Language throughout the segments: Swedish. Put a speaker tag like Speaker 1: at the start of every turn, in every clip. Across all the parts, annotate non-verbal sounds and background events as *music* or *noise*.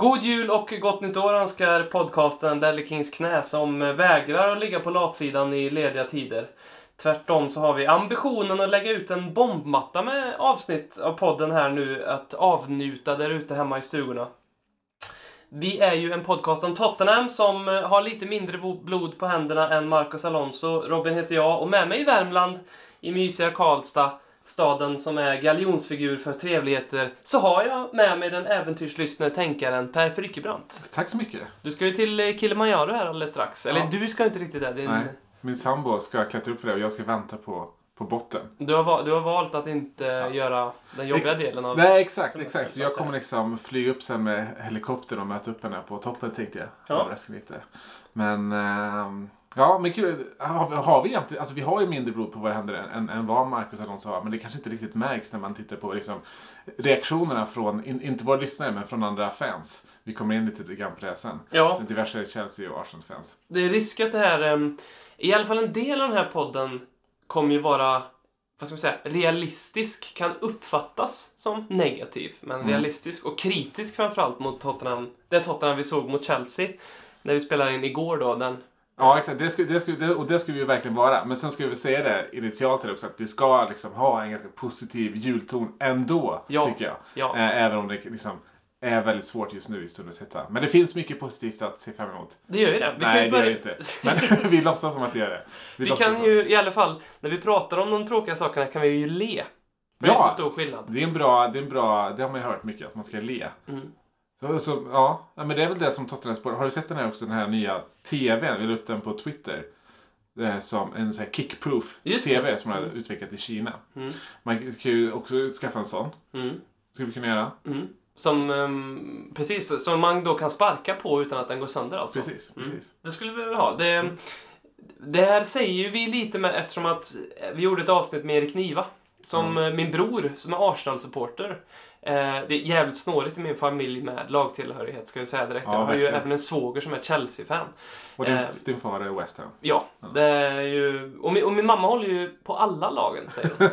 Speaker 1: God jul och gott nytt år önskar podcasten Lelle Kings knä som vägrar att ligga på latsidan i lediga tider. Tvärtom så har vi ambitionen att lägga ut en bombmatta med avsnitt av podden här nu att avnjuta där ute hemma i stugorna. Vi är ju en podcast om Tottenham som har lite mindre blod på händerna än Marcos Alonso. Robin heter jag och med mig i Värmland, i mysiga Karlstad, staden som är galjonsfigur för trevligheter, så har jag med mig den äventyrslystne tänkaren Per Frykebrant.
Speaker 2: Tack så mycket.
Speaker 1: Du ska ju till eh, Kilimanjaro här alldeles strax. Eller
Speaker 2: Ja.
Speaker 1: du ska inte riktigt det. Din...
Speaker 2: Nej, min sambo ska klättra upp för det och jag ska vänta på, på botten.
Speaker 1: Du, har du har valt att inte göra den jobbiga
Speaker 2: Ex-
Speaker 1: delen av
Speaker 2: Nej, exakt. exakt. Så jag kommer liksom flyga upp sen med helikoptern och möta upp henne på toppen tänkte jag.
Speaker 1: Ja.
Speaker 2: Överraska lite. Men, ehm, ja men kul. Har vi, har vi egentligen, alltså vi har ju mindre blod på våra händer än, än, vad Marcus Alonso har. Men det kanske inte riktigt märks när man tittar på liksom, reaktionerna från, in, inte våra lyssnare, men från andra fans. Vi kommer in lite grann på det sen.
Speaker 1: Ja,
Speaker 2: Diverse Chelsea och Arsenal-fans.
Speaker 1: det är risk att det här, i alla fall en del av den här podden kommer ju vara, vad ska man säga, realistisk, kan uppfattas som negativ, men
Speaker 2: Mm.
Speaker 1: realistisk och kritisk framförallt mot Tottenham, det Tottenham vi såg mot Chelsea, när vi spelade in igår då, den
Speaker 2: Ja, exakt. Det ska, det ska, det, och det ska vi ju verkligen vara. Men sen ska vi säga det initialt här också att vi ska liksom ha en ganska positiv julton ändå,
Speaker 1: Ja.
Speaker 2: tycker jag.
Speaker 1: Ja.
Speaker 2: Eh, även om det liksom är väldigt svårt just nu i stundens hetta. Men det finns mycket positivt att se fram emot.
Speaker 1: Det gör ju det. Vi kan
Speaker 2: Nej, det gör
Speaker 1: börja...
Speaker 2: det inte. Men *laughs* vi låtsas som att det gör det.
Speaker 1: Vi
Speaker 2: låtsas
Speaker 1: kan
Speaker 2: som.
Speaker 1: ju i alla fall, när vi pratar om de tråkiga sakerna kan vi ju le. För det är
Speaker 2: Ja.
Speaker 1: så stor skillnad.
Speaker 2: Det är en bra, det är en bra, det har man ju hört mycket, att man ska le.
Speaker 1: Mm.
Speaker 2: Så, så, ja, men det är väl det som Tottenham Sport. Har du sett den här också, den här nya TVn? Vi la upp den på Twitter. Som en sån här kickproof TV som man har
Speaker 1: Mm.
Speaker 2: utvecklat i Kina.
Speaker 1: Mm.
Speaker 2: Man kan ju också skaffa en sån.
Speaker 1: Mm.
Speaker 2: Ska vi kunna göra.
Speaker 1: Mm. Som, ehm, precis, som man då kan sparka på utan att den går sönder alltså.
Speaker 2: Precis,
Speaker 1: Mm.
Speaker 2: precis.
Speaker 1: Det skulle vi väl ha. Det, det här säger ju vi lite med eftersom att vi gjorde ett avsnitt med Erik Niva. Som
Speaker 2: Mm.
Speaker 1: eh, min bror, som är Arsenal-supporter. Eh, det är jävligt snårigt i min familj med lagtillhörighet, ska jag säga direkt.
Speaker 2: Ja,
Speaker 1: jag har ju
Speaker 2: verkligen.
Speaker 1: även en svåger som är Chelsea-fan.
Speaker 2: Och din,
Speaker 1: Eh.
Speaker 2: din far är West Ham.
Speaker 1: Ja, det är ju... Och min, och min mamma håller ju på alla lagen, säger hon.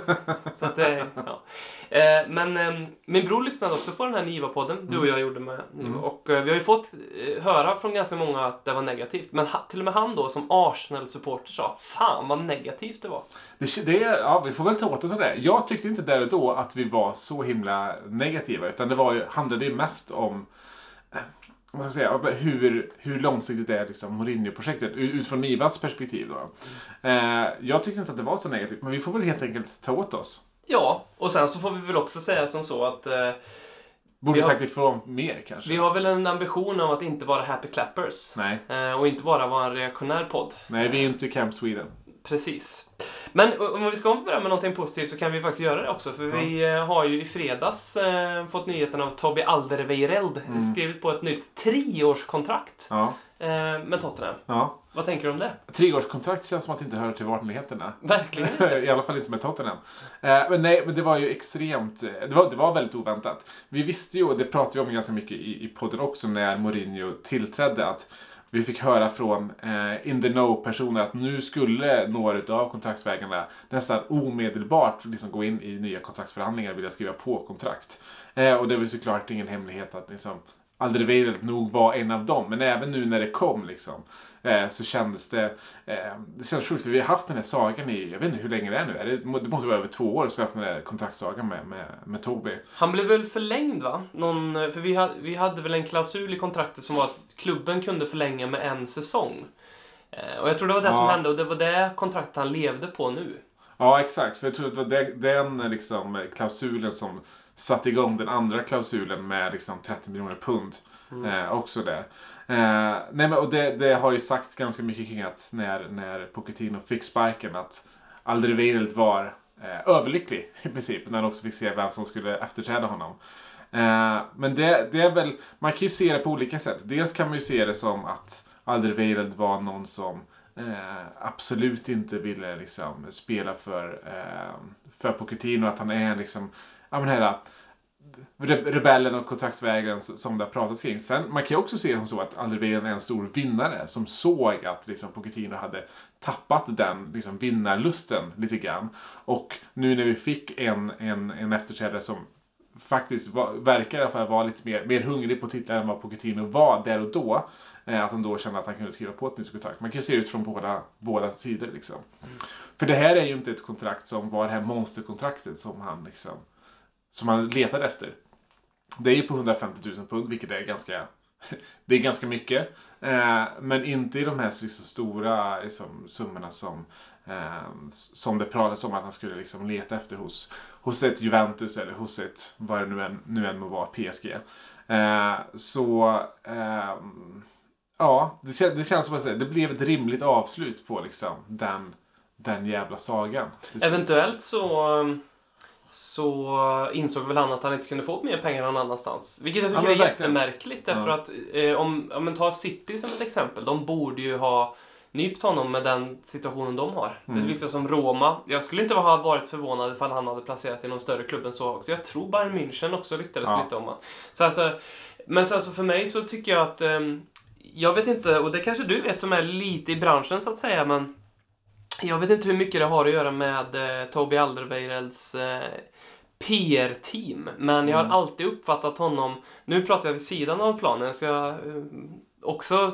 Speaker 1: *laughs* Så att det, ja. Eh, Men eh, min bror lyssnade också på den här Niva-podden, du och jag gjorde med.
Speaker 2: Mm.
Speaker 1: Och eh, vi har ju fått eh, höra från ganska många att det var negativt. Men ha, till och med han då, som Arsenal-supporter, sa Fan vad negativt det var.
Speaker 2: Det, det, ja, vi får väl ta åt oss av det. Jag tyckte inte där och då att vi var så himla negativa. Utan det var ju, handlade ju mest om vad ska jag säga, hur, hur långsiktigt är liksom Mourinho-projektet utifrån Nivas perspektiv. Då. Eh, jag tycker inte att det var så negativt, men vi får väl helt enkelt ta åt oss.
Speaker 1: Ja, och sen så får vi väl också säga som så att eh,
Speaker 2: Borde
Speaker 1: Vi har-
Speaker 2: sagt ifrån mer kanske.
Speaker 1: vi har väl en ambition av att inte vara happy clappers.
Speaker 2: Nej,
Speaker 1: Eh, och inte bara vara en reaktionär podd.
Speaker 2: nej, vi är inte Camp Sweden.
Speaker 1: Precis. Men om vi ska börja med någonting positivt så kan vi faktiskt göra det också. För vi eh, har ju i fredags eh, fått nyheten av Toby Alderweireld
Speaker 2: Mm.
Speaker 1: skrivit på ett nytt treårskontrakt
Speaker 2: Ja,
Speaker 1: eh, med Tottenham.
Speaker 2: ja.
Speaker 1: Vad tänker du om det?
Speaker 2: Treårskontrakt känns som att det inte hör till vanligheterna.
Speaker 1: Verkligen *laughs* inte.
Speaker 2: I alla fall inte med Tottenham. Eh, men nej, men det var ju extremt... eh, Det var, det var väldigt oväntat. Vi visste ju, och det pratade vi om ganska mycket i, i podden också när Mourinho tillträdde, att vi fick höra från eh, in the know-personer att nu skulle några av kontraktsvägarna nästan omedelbart liksom gå in i nya kontraktsförhandlingar och vilja skriva på kontrakt. Eh, och det var såklart ingen hemlighet att liksom, Alderweireld nog var en av dem. Men även nu när det kom liksom, eh, så kändes det... Eh, det känns sjukt för vi har haft den här sagan i, jag vet inte hur länge det är nu. Är det, det måste vara över två år så vi har haft den här kontraktsagan med, med, med Toby.
Speaker 1: Han blev väl förlängd va? Någon, för vi hade, vi hade väl en klausul i kontraktet som var att klubben kunde förlänga med en säsong. Eh, och jag tror det var det som
Speaker 2: Ja.
Speaker 1: hände och det var det kontraktet han levde på nu.
Speaker 2: Ja, exakt. För jag tror att det var den liksom, klausulen som satte igång den andra klausulen med liksom, 30 miljoner pund. Eh, också där. Eh, nej, men, och det, det har ju sagts ganska mycket kring att när, när Pochettino fick sparken att Alderweireld var eh, överlycklig *laughs* i princip. När han också fick se vem som skulle efterträda honom. Eh, men det, det är väl, man kan ju se det på olika sätt. Dels kan man ju se det som att Alderweireld var någon som eh, absolut inte ville liksom, spela för, eh, för Pochettino. Att han är liksom, ja men här, re- rebellen och kontraktsvägraren s- som det har pratats kring. Sen, man kan ju också se som så att Alderweireld är en stor vinnare som såg att liksom, Pochettino hade tappat den liksom, vinnarlusten lite grann. Och nu när vi fick en, en, en efterträdare som faktiskt var, verkar i alla fall vara lite mer, mer hungrig på titlar än vad Pochettino var där och då. Eh, att han då kände att han kunde skriva på ett nytt kontrakt. Man kan ju se det ut från båda, båda sidor liksom. För det här är ju inte ett kontrakt som var det här monsterkontraktet som han liksom som han letade efter. Det är ju på 150 000 pund, vilket är ganska, *laughs* det är ganska mycket. Eh, men inte i de här liksom, stora liksom, summorna som, eh, som det pratades om att han skulle liksom, leta efter hos, hos ett Juventus eller hos ett, vad det nu än, nu än må vara, PSG. Eh, så, ehm, ja, det, kän, det känns som att säga, det blev ett rimligt avslut på liksom, den, den jävla sagan.
Speaker 1: Eventuellt så, ehm, så insåg väl han att han inte kunde få mer pengar någon annanstans. Vilket jag
Speaker 2: Ja,
Speaker 1: tycker
Speaker 2: men
Speaker 1: är
Speaker 2: verkligen.
Speaker 1: jättemärkligt. Därför
Speaker 2: Ja.
Speaker 1: att eh, om, om man tar City som ett exempel. De borde ju ha nypt honom med den situationen de har. Det
Speaker 2: Mm.
Speaker 1: är liksom som Roma. Jag skulle inte ha varit förvånad ifall han hade placerat i någon större klubb än så också. Jag tror Bayern München också lyckades
Speaker 2: Ja.
Speaker 1: lite om han. Så alltså, men så för mig så tycker jag att ehm, jag vet inte, och det kanske du vet som är lite i branschen så att säga, men jag vet inte hur mycket det har att göra med eh, Toby Alderweirelds eh, PR-team. Men jag har
Speaker 2: Mm.
Speaker 1: alltid uppfattat honom, nu pratar jag vid sidan av planen, jag ska eh, också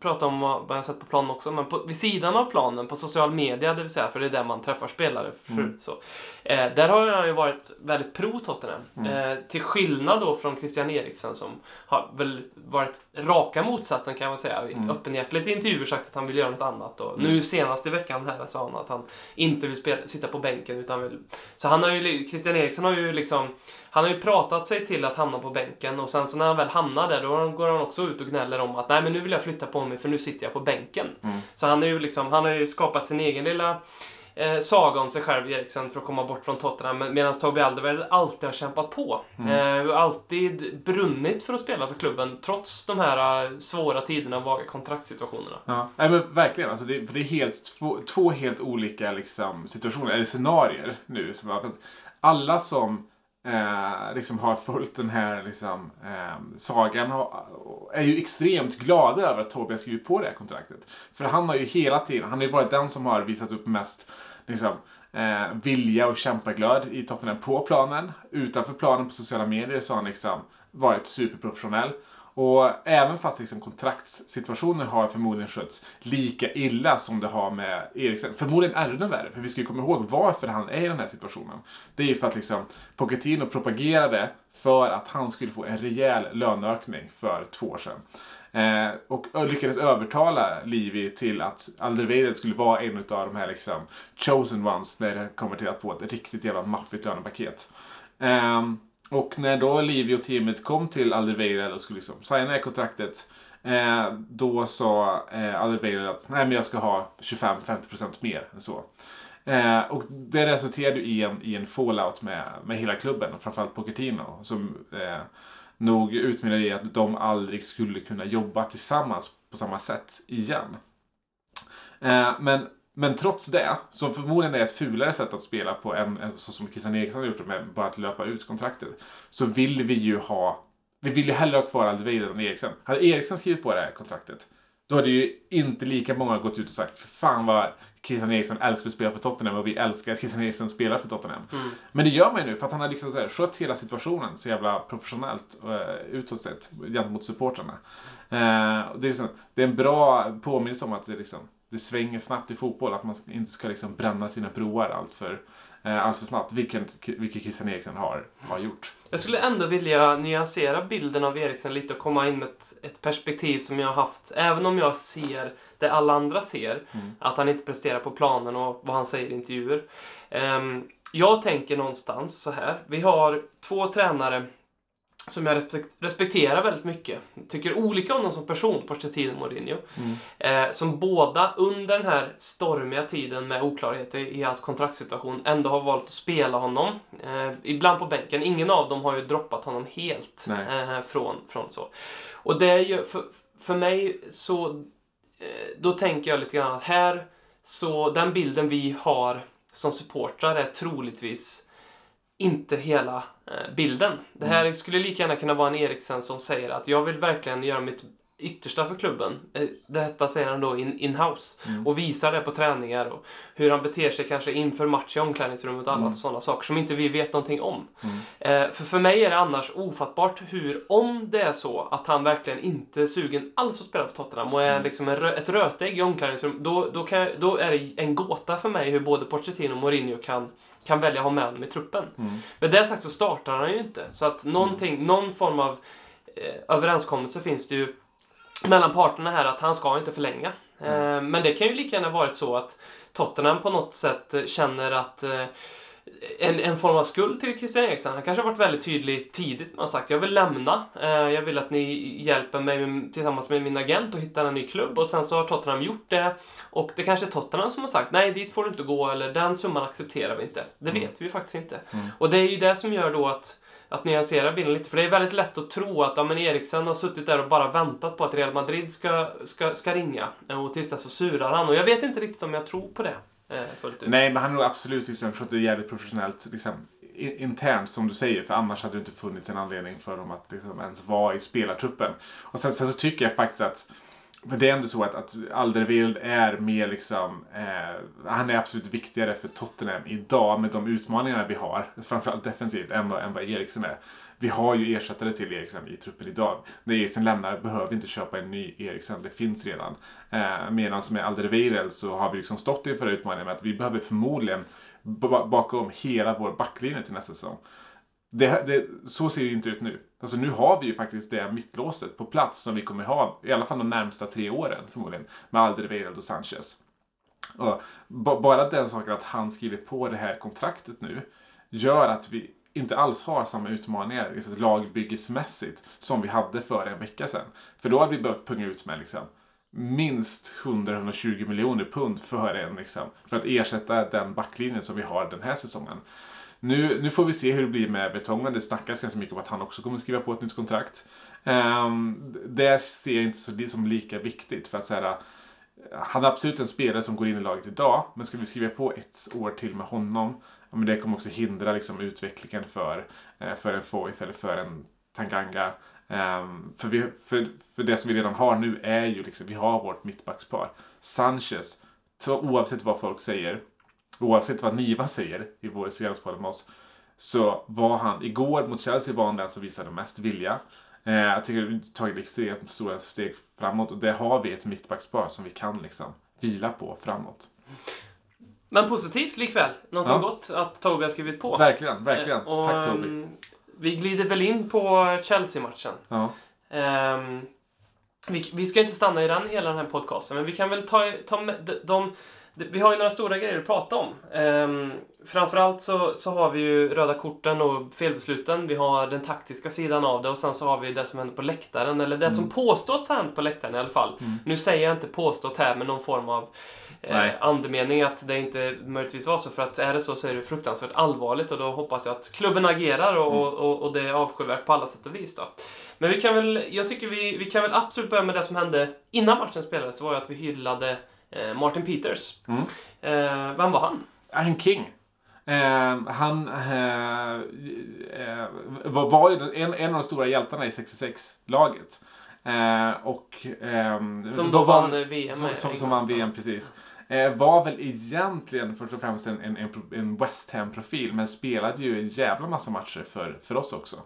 Speaker 1: prata om vad jag sett på planen också, men på, vid sidan av planen, på social media, det vill säga, för det är där man träffar spelare. För,
Speaker 2: Mm.
Speaker 1: så. Eh, där har jag ju varit väldigt pro Tottenham.
Speaker 2: Mm.
Speaker 1: Eh, till skillnad då från Christian Eriksen som har väl varit raka motsatsen kan man säga.
Speaker 2: Mm.
Speaker 1: Öppenhjärtigt i intervjuer sagt att han vill göra något annat. Och
Speaker 2: Mm.
Speaker 1: Nu senast i veckan här sa han att han inte vill spela, sitta på bänken utan vill... Så han har ju, Christian Eriksen har ju liksom... Han har ju pratat sig till att hamna på bänken och sen så när han väl hamnar där då går han också ut och gnäller om att nej men nu vill jag flytta på mig för nu sitter jag på bänken.
Speaker 2: Mm.
Speaker 1: Så han, är ju liksom, han har ju skapat sin egen lilla eh, saga om sig själv, Eriksen, för att komma bort från Tottenham. Men- Medan Toby Alderweireld alltid har kämpat på.
Speaker 2: Mm.
Speaker 1: Eh, alltid brunnit för att spela för klubben, trots de här eh, svåra tiderna och vaga kontraktssituationerna.
Speaker 2: Ja, nej, men verkligen. Alltså det, för det är helt, två, två helt olika liksom, situationer, eller scenarier nu. Som, alla som eh, liksom har följt den här liksom, eh, sagan har, är ju extremt glada över att Tobias skrivit på det här kontraktet. För han har ju hela tiden, han har ju varit den som har visat upp mest liksom, eh, vilja och kämpaglöd i Tottenham på planen. Utanför planen på sociala medier så har han liksom varit superprofessionell. Och även fast liksom kontraktssituationer har förmodligen skötts lika illa som det har med Eriksen. Förmodligen ännu värre, för vi ska ju komma ihåg varför han är i den här situationen. Det är ju för att liksom Pochettino propagerade för att han skulle få en rejäl löneökning för två år sedan. Eh, och lyckades övertala Livi till att Alderweireld skulle vara en av de här liksom chosen ones när det kommer till att få ett riktigt jävla maffigt lönepaket. Ehm, och när då Livio och teamet kom till Alderweireld och skulle liksom signa det här kontraktet eh, då sa eh, Alderweireld att nej men jag ska ha 25-50% mer än så. Eh, och det resulterade ju i en, i en fallout med, med hela klubben och framförallt Pochettino som eh, nog utmynnade i att de aldrig skulle kunna jobba tillsammans på samma sätt igen. Eh, men, men trots det, som förmodligen är ett fulare sätt att spela på än, än så som Christian Eriksson har gjort det med bara att löpa ut kontraktet, så vill vi ju ha vi vill ju hellre ha kvar Alderweireld än Eriksen. Hade Eriksen skrivit på det här kontraktet, då hade ju inte lika många gått ut och sagt för fan vad Christian Eriksen älskar att spela för Tottenham och vi älskar att Christian Eriksen spelar för Tottenham. Men det gör man ju nu för att han har liksom så här, skött hela situationen så jävla professionellt uh, utåt sett gentemot supportrarna. Och det, är liksom, det är en bra påminnelse om att det, liksom, det svänger snabbt i fotboll. Att man inte ska liksom bränna sina broar allt för, eh, allt för snabbt. Vilket, vilket Christian Eriksen har, har gjort.
Speaker 1: Jag skulle ändå vilja nyansera bilden av Eriksen lite och komma in med ett, ett perspektiv som jag har haft. Även om jag ser det alla andra ser, att han inte presterar på planen och vad han säger i intervjuer. Ehm, jag tänker någonstans så här. Vi har två tränare som jag respek- respekterar väldigt mycket. Tycker olika om dem som person, Pochettino och Mourinho. Eh, som båda under den här stormiga tiden med oklarheter i hans kontraktssituation ändå har valt att spela honom. Eh, ibland på bänken. Ingen av dem har ju droppat honom helt eh, från, från så. Och det är ju, för, för mig så, eh, då tänker jag lite grann att här, så den bilden vi har som supportrar är troligtvis inte hela eh, bilden. Det här skulle lika gärna kunna vara en Eriksen som säger att jag vill verkligen göra mitt yttersta för klubben. Eh, Detta säger han då in- in-house. Och visar det på träningar och hur han beter sig kanske inför match i omklädningsrummet och alla sådana saker som inte vi vet någonting om. Eh, för för mig är det annars ofattbart hur, om det är så att han verkligen inte är sugen alls att spela för Tottenham och är liksom en ett rötägg i omklädningsrummet, då, då, jag- då är det en gåta för mig hur både Pochettino och Mourinho kan kan välja att ha med honom i truppen. Med det sagt så startar han ju inte. Så att någonting, någon form av eh, överenskommelse finns det ju mellan parterna här att han ska inte förlänga. Eh, men det kan ju lika gärna varit så att Tottenham på något sätt eh, känner att eh, en, en form av skuld till Christian Eriksen. Han kanske har varit väldigt tydlig tidigt. Man har sagt jag vill lämna. Eh, jag vill att ni hjälper mig med, tillsammans med min agent att hitta en ny klubb. Och sen så har Tottenham gjort det. Och det kanske är Tottenham som har sagt nej dit får du inte gå eller den summan accepterar vi inte. Det vet vi faktiskt inte. Och det är ju det som gör då att att nyansera bilden lite. För det är väldigt lätt att tro att ja, men Eriksen har suttit där och bara väntat på att Real Madrid ska, ska, ska ringa. Och tills dess så surar han. Och jag vet inte riktigt om jag tror på det Eh, fullt ut.
Speaker 2: Nej, men han har nog absolut liksom, skött det jävligt professionellt liksom, internt som du säger. För annars hade det inte funnits en anledning för dem att liksom, ens vara i spelartruppen. Och sen, sen så tycker jag faktiskt att men det är ändå så att, att Alderweireld är mer liksom, eh, han är absolut viktigare för Tottenham idag med de utmaningarna vi har, framförallt defensivt, än vad, än vad Eriksen är. Vi har ju ersättare till Eriksen i truppen idag. När Eriksen lämnar behöver vi inte köpa en ny Eriksen, det finns redan. Eh, Medan med Alderweireld så har vi liksom stått inför utmaningen med att vi behöver förmodligen bakom baka om hela vår backlinje till nästa säsong. Det, det, så ser det ju inte ut nu. Alltså nu har vi ju faktiskt det mittlåset på plats som vi kommer ha i alla fall de närmsta tre åren förmodligen. Med Alderweireld och Sanchez. Och bara den saken att han skrivit på det här kontraktet nu gör att vi inte alls har samma utmaningar liksom, lagbyggesmässigt som vi hade för en vecka sedan. För då hade vi behövt punga ut med liksom, minst 100-120 miljoner pund för, en, liksom, för att ersätta den backlinjen som vi har den här säsongen. Nu, nu får vi se hur det blir med Betongen. Det snackas ganska mycket om att han också kommer skriva på ett nytt kontrakt. Um, det ser jag inte så, som lika viktigt. För att säga, han är absolut en spelare som går in i laget idag. Men ska vi skriva på ett år till med honom. Men det kommer också hindra liksom, utvecklingen för, eh, för en Foyth eller för en Tanganga. Um, för, vi, för, för det som vi redan har nu är ju liksom, vi har vårt mittbackspar. Sanchez, så oavsett vad folk säger, oavsett vad Niva säger i vår senaste med oss, så var han, igår mot Chelsea var han den som visade mest vilja. Eh, jag tycker vi har tagit extremt stora steg framåt och där har vi ett mittbackspar som vi kan liksom vila på framåt.
Speaker 1: Men positivt likväl. Någonting
Speaker 2: Ja.
Speaker 1: gott att Toby har skrivit på.
Speaker 2: Verkligen, verkligen.
Speaker 1: Eh, och,
Speaker 2: Tack Toby.
Speaker 1: ehm, Vi glider väl in på Chelsea-matchen.
Speaker 2: Ja.
Speaker 1: Ehm, vi, vi ska inte stanna i den hela den här podcasten, men vi kan väl ta, ta med de, de, de, Vi har ju några stora grejer att prata om. Um, framförallt så, så har vi ju röda korten och felbesluten. Vi har den taktiska sidan av det och sen så har vi det som händer på läktaren, eller det
Speaker 2: Mm.
Speaker 1: som påstås ha hänt på läktaren i alla fall. Nu säger jag inte påstått här med någon form av
Speaker 2: Nej.
Speaker 1: eh, andemening att det inte möjligtvis var så. För att är det så så är det fruktansvärt allvarligt och då hoppas jag att klubben agerar och,
Speaker 2: Mm.
Speaker 1: och, och, och det är avskyvärt på alla sätt och vis. Då. Men vi kan väl, jag tycker vi, vi kan väl absolut börja med det som hände innan matchen spelades. Det var ju att vi hyllade eh, Martin Peters.
Speaker 2: Mm.
Speaker 1: Eh, vem var han?
Speaker 2: En king. Eh, han eh, var, var ju en, en av de stora hjältarna i 66-laget. Eh, och, ehm,
Speaker 1: Som
Speaker 2: då
Speaker 1: vann eh, VM.
Speaker 2: Som, som, som vann VM, precis. Eh, var väl egentligen först och främst en, en, en, West Ham-profil, men spelade ju en jävla massa matcher för, för oss också.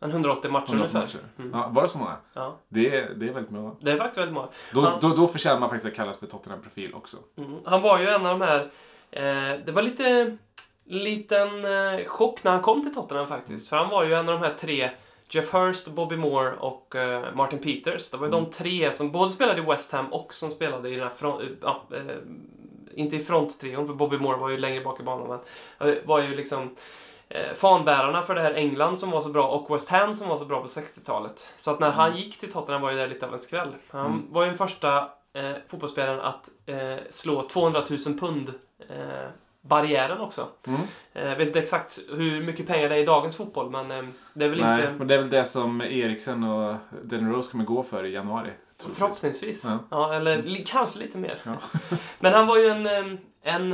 Speaker 1: En 180 matcher
Speaker 2: 100
Speaker 1: ungefär.
Speaker 2: matcher.
Speaker 1: Mm.
Speaker 2: Ja, var det så många?
Speaker 1: Ja,
Speaker 2: Det är, det är väldigt många.
Speaker 1: det är faktiskt väldigt många.
Speaker 2: Då,
Speaker 1: Ja.
Speaker 2: då, då förtjänar man faktiskt att kallas för Tottenham-profil också.
Speaker 1: Mm. Han var ju en av de här... Eh, det var lite liten eh, chock när han kom till Tottenham faktiskt. För han var ju en av de här tre, Jeff Hurst, Bobby Moore och eh, Martin Peters. Det var ju de tre som både spelade i West Ham och som spelade i den här front, ja, eh, inte i fronttrion, för Bobby Moore var ju längre bak i banan, men var ju liksom eh, fanbärarna för det här England som var så bra och West Ham som var så bra på 60-talet. Så att när han gick till Tottenham var ju det lite av en skräll. Han
Speaker 2: Mm.
Speaker 1: var ju den första eh, fotbollsspelaren att eh, slå 200 000 pund eh, barriären också.
Speaker 2: Mm.
Speaker 1: Eh, Jag vet inte exakt hur mycket pengar det är i dagens fotboll, men eh, det är väl
Speaker 2: Nej,
Speaker 1: inte...
Speaker 2: men det är väl det som Eriksen och Denny Rose kommer gå för i januari. troligtvis.
Speaker 1: Förhoppningsvis.
Speaker 2: Ja.
Speaker 1: Ja. eller li, kanske lite mer.
Speaker 2: Ja. *laughs*
Speaker 1: Men han var ju en, eh, en,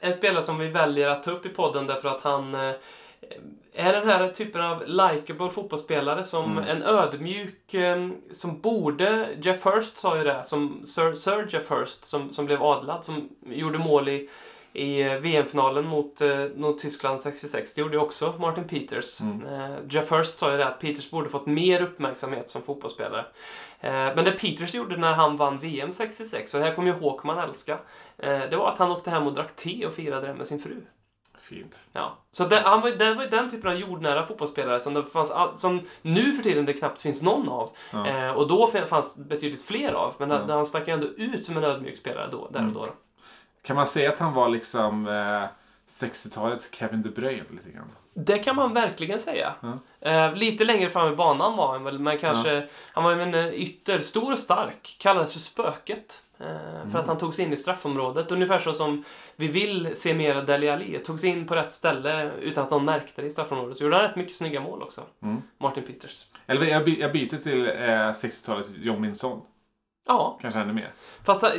Speaker 1: en spelare som vi väljer att ta upp i podden därför att han är den här typen av likable fotbollsspelare som
Speaker 2: Mm.
Speaker 1: en ödmjuk, som borde, Jeff Hurst sa ju det, som Sir, Sir Jeff Hurst som, som blev adlad, som gjorde mål i, i eh, VM-finalen mot, eh, mot Tyskland 66. Det gjorde ju också Martin Peters.
Speaker 2: Mm.
Speaker 1: Eh, Jeff Hurst sa ju det att Peters borde fått mer uppmärksamhet som fotbollsspelare. Men det Peters gjorde när han vann VM 66, och det här kommer ju Håkman älska, det var att han åkte hem och drack te och firade det med sin fru.
Speaker 2: Fint.
Speaker 1: Ja. Så det, han var, det var ju den typen av jordnära fotbollsspelare som, det fanns, all- som nu för tiden det knappt finns någon av.
Speaker 2: Ja.
Speaker 1: Eh, och då fanns betydligt fler av. Men
Speaker 2: Ja.
Speaker 1: han stack ju ändå ut som en ödmjuk spelare då, där och då.
Speaker 2: Kan man säga att han var liksom eh, 60-talets Kevin De Bruyne lite grann?
Speaker 1: Det kan man verkligen säga.
Speaker 2: Ja.
Speaker 1: Eh, lite längre fram i banan var han väl, men kanske... Han var en eh, ytter, stor och stark. Kallades för Spöket. Eh, För att han tog sig in i straffområdet. Ungefär så som vi vill se mer av Dele Alli. Tog sig in på rätt ställe utan att någon märkte det i straffområdet. Så gjorde han rätt mycket snygga mål också.
Speaker 2: Mm.
Speaker 1: Martin Peters.
Speaker 2: Eller jag, by, jag byter till eh, 60-talets John Minson.
Speaker 1: Ja,
Speaker 2: Kanske ännu mer.
Speaker 1: fast eh,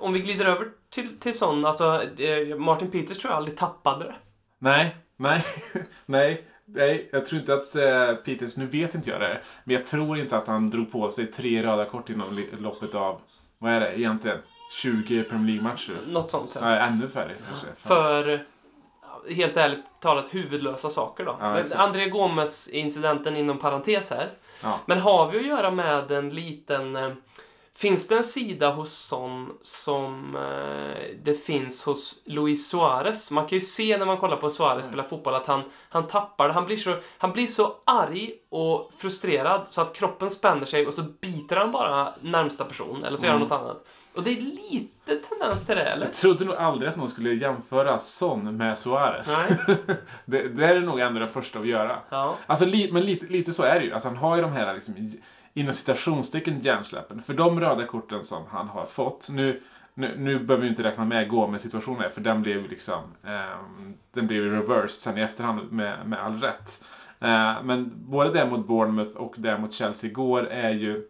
Speaker 1: om vi glider över till, till sån, alltså eh, Martin Peters tror jag aldrig tappade det.
Speaker 2: Nej, nej, *laughs* nej. Nej, jag tror inte att eh, Peters, nu vet inte jag det, men jag tror inte att han drog på sig tre röda kort inom loppet av, vad är det egentligen, 20 Premier League-matcher?
Speaker 1: Något sånt. Ja.
Speaker 2: Nej, ännu färre kanske. Fan.
Speaker 1: För, helt ärligt talat, huvudlösa saker då.
Speaker 2: Ja.
Speaker 1: André Gomes-incidenten inom parentes här.
Speaker 2: Ja.
Speaker 1: Men har vi att göra med en liten... Finns det en sida hos Son som eh, det finns hos Luis Suarez? Man kan ju se när man kollar på Suarez spela fotboll att han, han tappar. Han blir, så, han blir så arg och frustrerad så att kroppen spänner sig och så biter han bara närmsta person eller så gör han
Speaker 2: Mm.
Speaker 1: något annat. Och det är lite tendens till det, eller?
Speaker 2: Jag trodde nog aldrig att någon skulle jämföra Son med Suarez.
Speaker 1: Nej. *laughs*
Speaker 2: det, det är nog ändå det första att göra.
Speaker 1: Ja.
Speaker 2: Alltså, li, men lite, lite så är det ju. Alltså, han har ju de här liksom, inom citationstecken hjärnsläppen. För de röda korten som han har fått. Nu, nu, nu behöver vi inte räkna med Gomes-situationen för den blev ju liksom eh, den blev ju reversed sen i efterhand med, med all rätt. Eh, men både det mot Bournemouth och det mot Chelsea igår är ju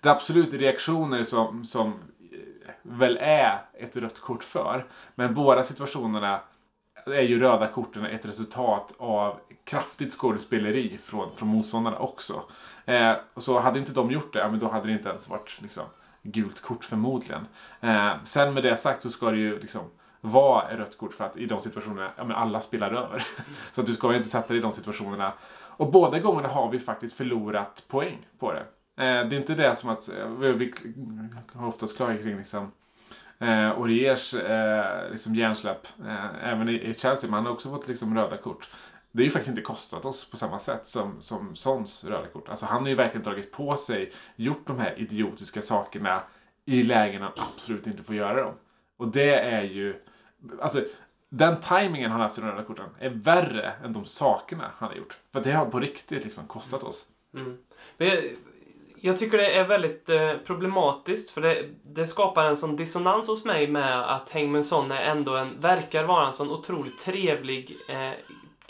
Speaker 2: det är absolut reaktioner som, som eh, väl är ett rött kort för. Men båda situationerna är ju röda korten ett resultat av kraftigt skådespeleri från, från motståndarna också. Eh, och så hade inte de gjort det, ja, men då hade det inte ens varit liksom, gult kort förmodligen. Eh, sen med det sagt så ska det ju liksom vara rött kort för att i de situationerna, ja men alla spelar över. *laughs* så att du ska ju inte sätta dig i de situationerna. Och båda gångerna har vi faktiskt förlorat poäng på det. Eh, det är inte det som att, eh, vi vi har oftast klagat kring liksom Eh, Oriers eh, liksom hjärnsläpp, eh, även i, i Chelsea, men han har också fått liksom röda kort. Det är ju faktiskt inte kostat oss på samma sätt som, som Sons röda kort. Alltså han har ju verkligen dragit på sig, gjort de här idiotiska sakerna i lägen han absolut inte får göra dem. Och det är ju, alltså den tajmingen han har haft i de röda korten är värre än de sakerna han har gjort. För det har på riktigt liksom kostat oss.
Speaker 1: Mm. Men jag, jag tycker det är väldigt eh, problematiskt för det, det skapar en sån dissonans hos mig med att Hengmen Son är ändå en, verkar vara en sån otroligt trevlig eh,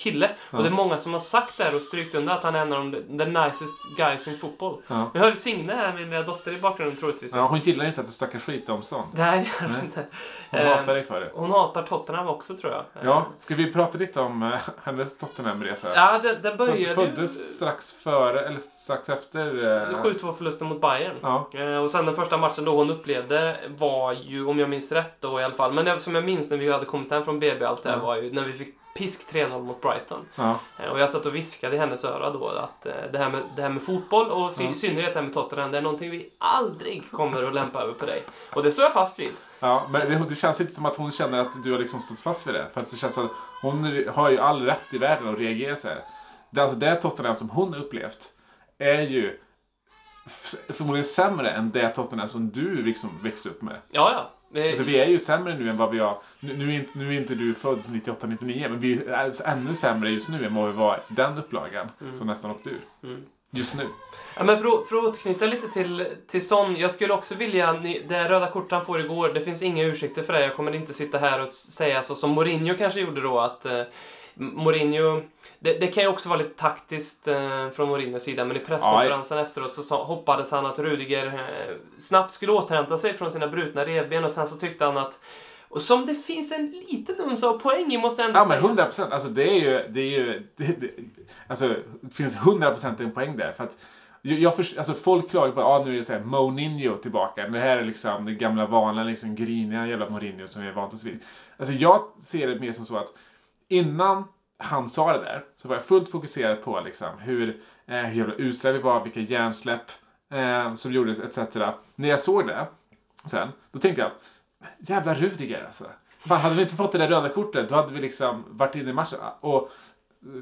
Speaker 1: kille.
Speaker 2: Ja.
Speaker 1: Och det är många som har sagt där och strykt under att han är en av de the nicest guys in football.
Speaker 2: Ja.
Speaker 1: Vi hör Signe här, min lilla dotter i bakgrunden troligtvis.
Speaker 2: Ja, hon gillar inte att det snackar skit om Son.
Speaker 1: Nej, det gör hon inte.
Speaker 2: Hon
Speaker 1: Eh,
Speaker 2: hatar dig för det.
Speaker 1: Hon hatar Tottenham också tror jag.
Speaker 2: Ja, ska vi prata lite om eh, *laughs* hennes Tottenham-resa?
Speaker 1: Ja, det, det
Speaker 2: Föd-
Speaker 1: började
Speaker 2: Föddes strax före, eller strax efter...
Speaker 1: ju
Speaker 2: eh,
Speaker 1: 7-2 förlusten mot Bayern.
Speaker 2: Ja,
Speaker 1: Eh, Och sen den första matchen då hon upplevde var ju, om jag minns rätt då i alla fall, men det som jag minns när vi hade kommit hem från BB allt det här
Speaker 2: Ja.
Speaker 1: var ju när vi fick pisk 3-0 mot Brighton.
Speaker 2: Ja.
Speaker 1: Eh, Och jag satt och viskade i hennes öra då att eh, det här med, det här med fotboll och i
Speaker 2: Ja.
Speaker 1: synnerhet det här med Tottenham, det är någonting vi aldrig kommer att lämpa över på dig. Och det står jag fast vid.
Speaker 2: Ja, men det, det känns inte som att hon känner att du har liksom stått fast vid det. För att det känns att hon har ju all rätt i världen att reagera så här. Det, alltså det Tottenham som hon upplevt är ju förmodligen sämre än det Tottenham som du liksom växte upp med.
Speaker 1: Ja, ja.
Speaker 2: Alltså vi är ju sämre nu än vad vi var. Nu, nu, är, inte, nu är inte du född 98-99 men vi är ännu sämre just nu än vad vi var den upplagan som nästan åkte ur.
Speaker 1: Mm.
Speaker 2: Just nu.
Speaker 1: Ja, men för, att, för att återknyta lite till, till Son. Jag skulle också vilja, ni- det röda kort han får igår, det finns inga ursäkter för det. Jag kommer inte sitta här och säga så som Mourinho kanske gjorde då att eh, Mourinho, det, det kan ju också vara lite taktiskt eh, från Mourinhos sida, men i presskonferensen efteråt så sa, hoppades han att Rudiger eh, snabbt skulle återhämta sig från sina brutna revben och sen så tyckte han att och som det finns en liten uns av poäng i måste jag ändå
Speaker 2: Ja men
Speaker 1: säga.
Speaker 2: 100 procent. Alltså det är ju, det är ju, *laughs* det, det, alltså det finns 100 procent en poäng där. För att jag, först, alltså folk klagar på att ah, nu är så här, Mourinho tillbaka. Det här är liksom det gamla vanliga, liksom griniga jävla Mourinho som vi är vant oss vid. Alltså jag ser det mer som så att innan han sa det där så var jag fullt fokuserad på liksom hur, eh, hur jävla usla vi var, vilka hjärnsläpp eh, som gjordes etc. När jag såg det sen, då tänkte jag jävla Rudiger alltså. Fan, hade vi inte fått det där röda kortet då hade vi liksom varit inne i matchen. Och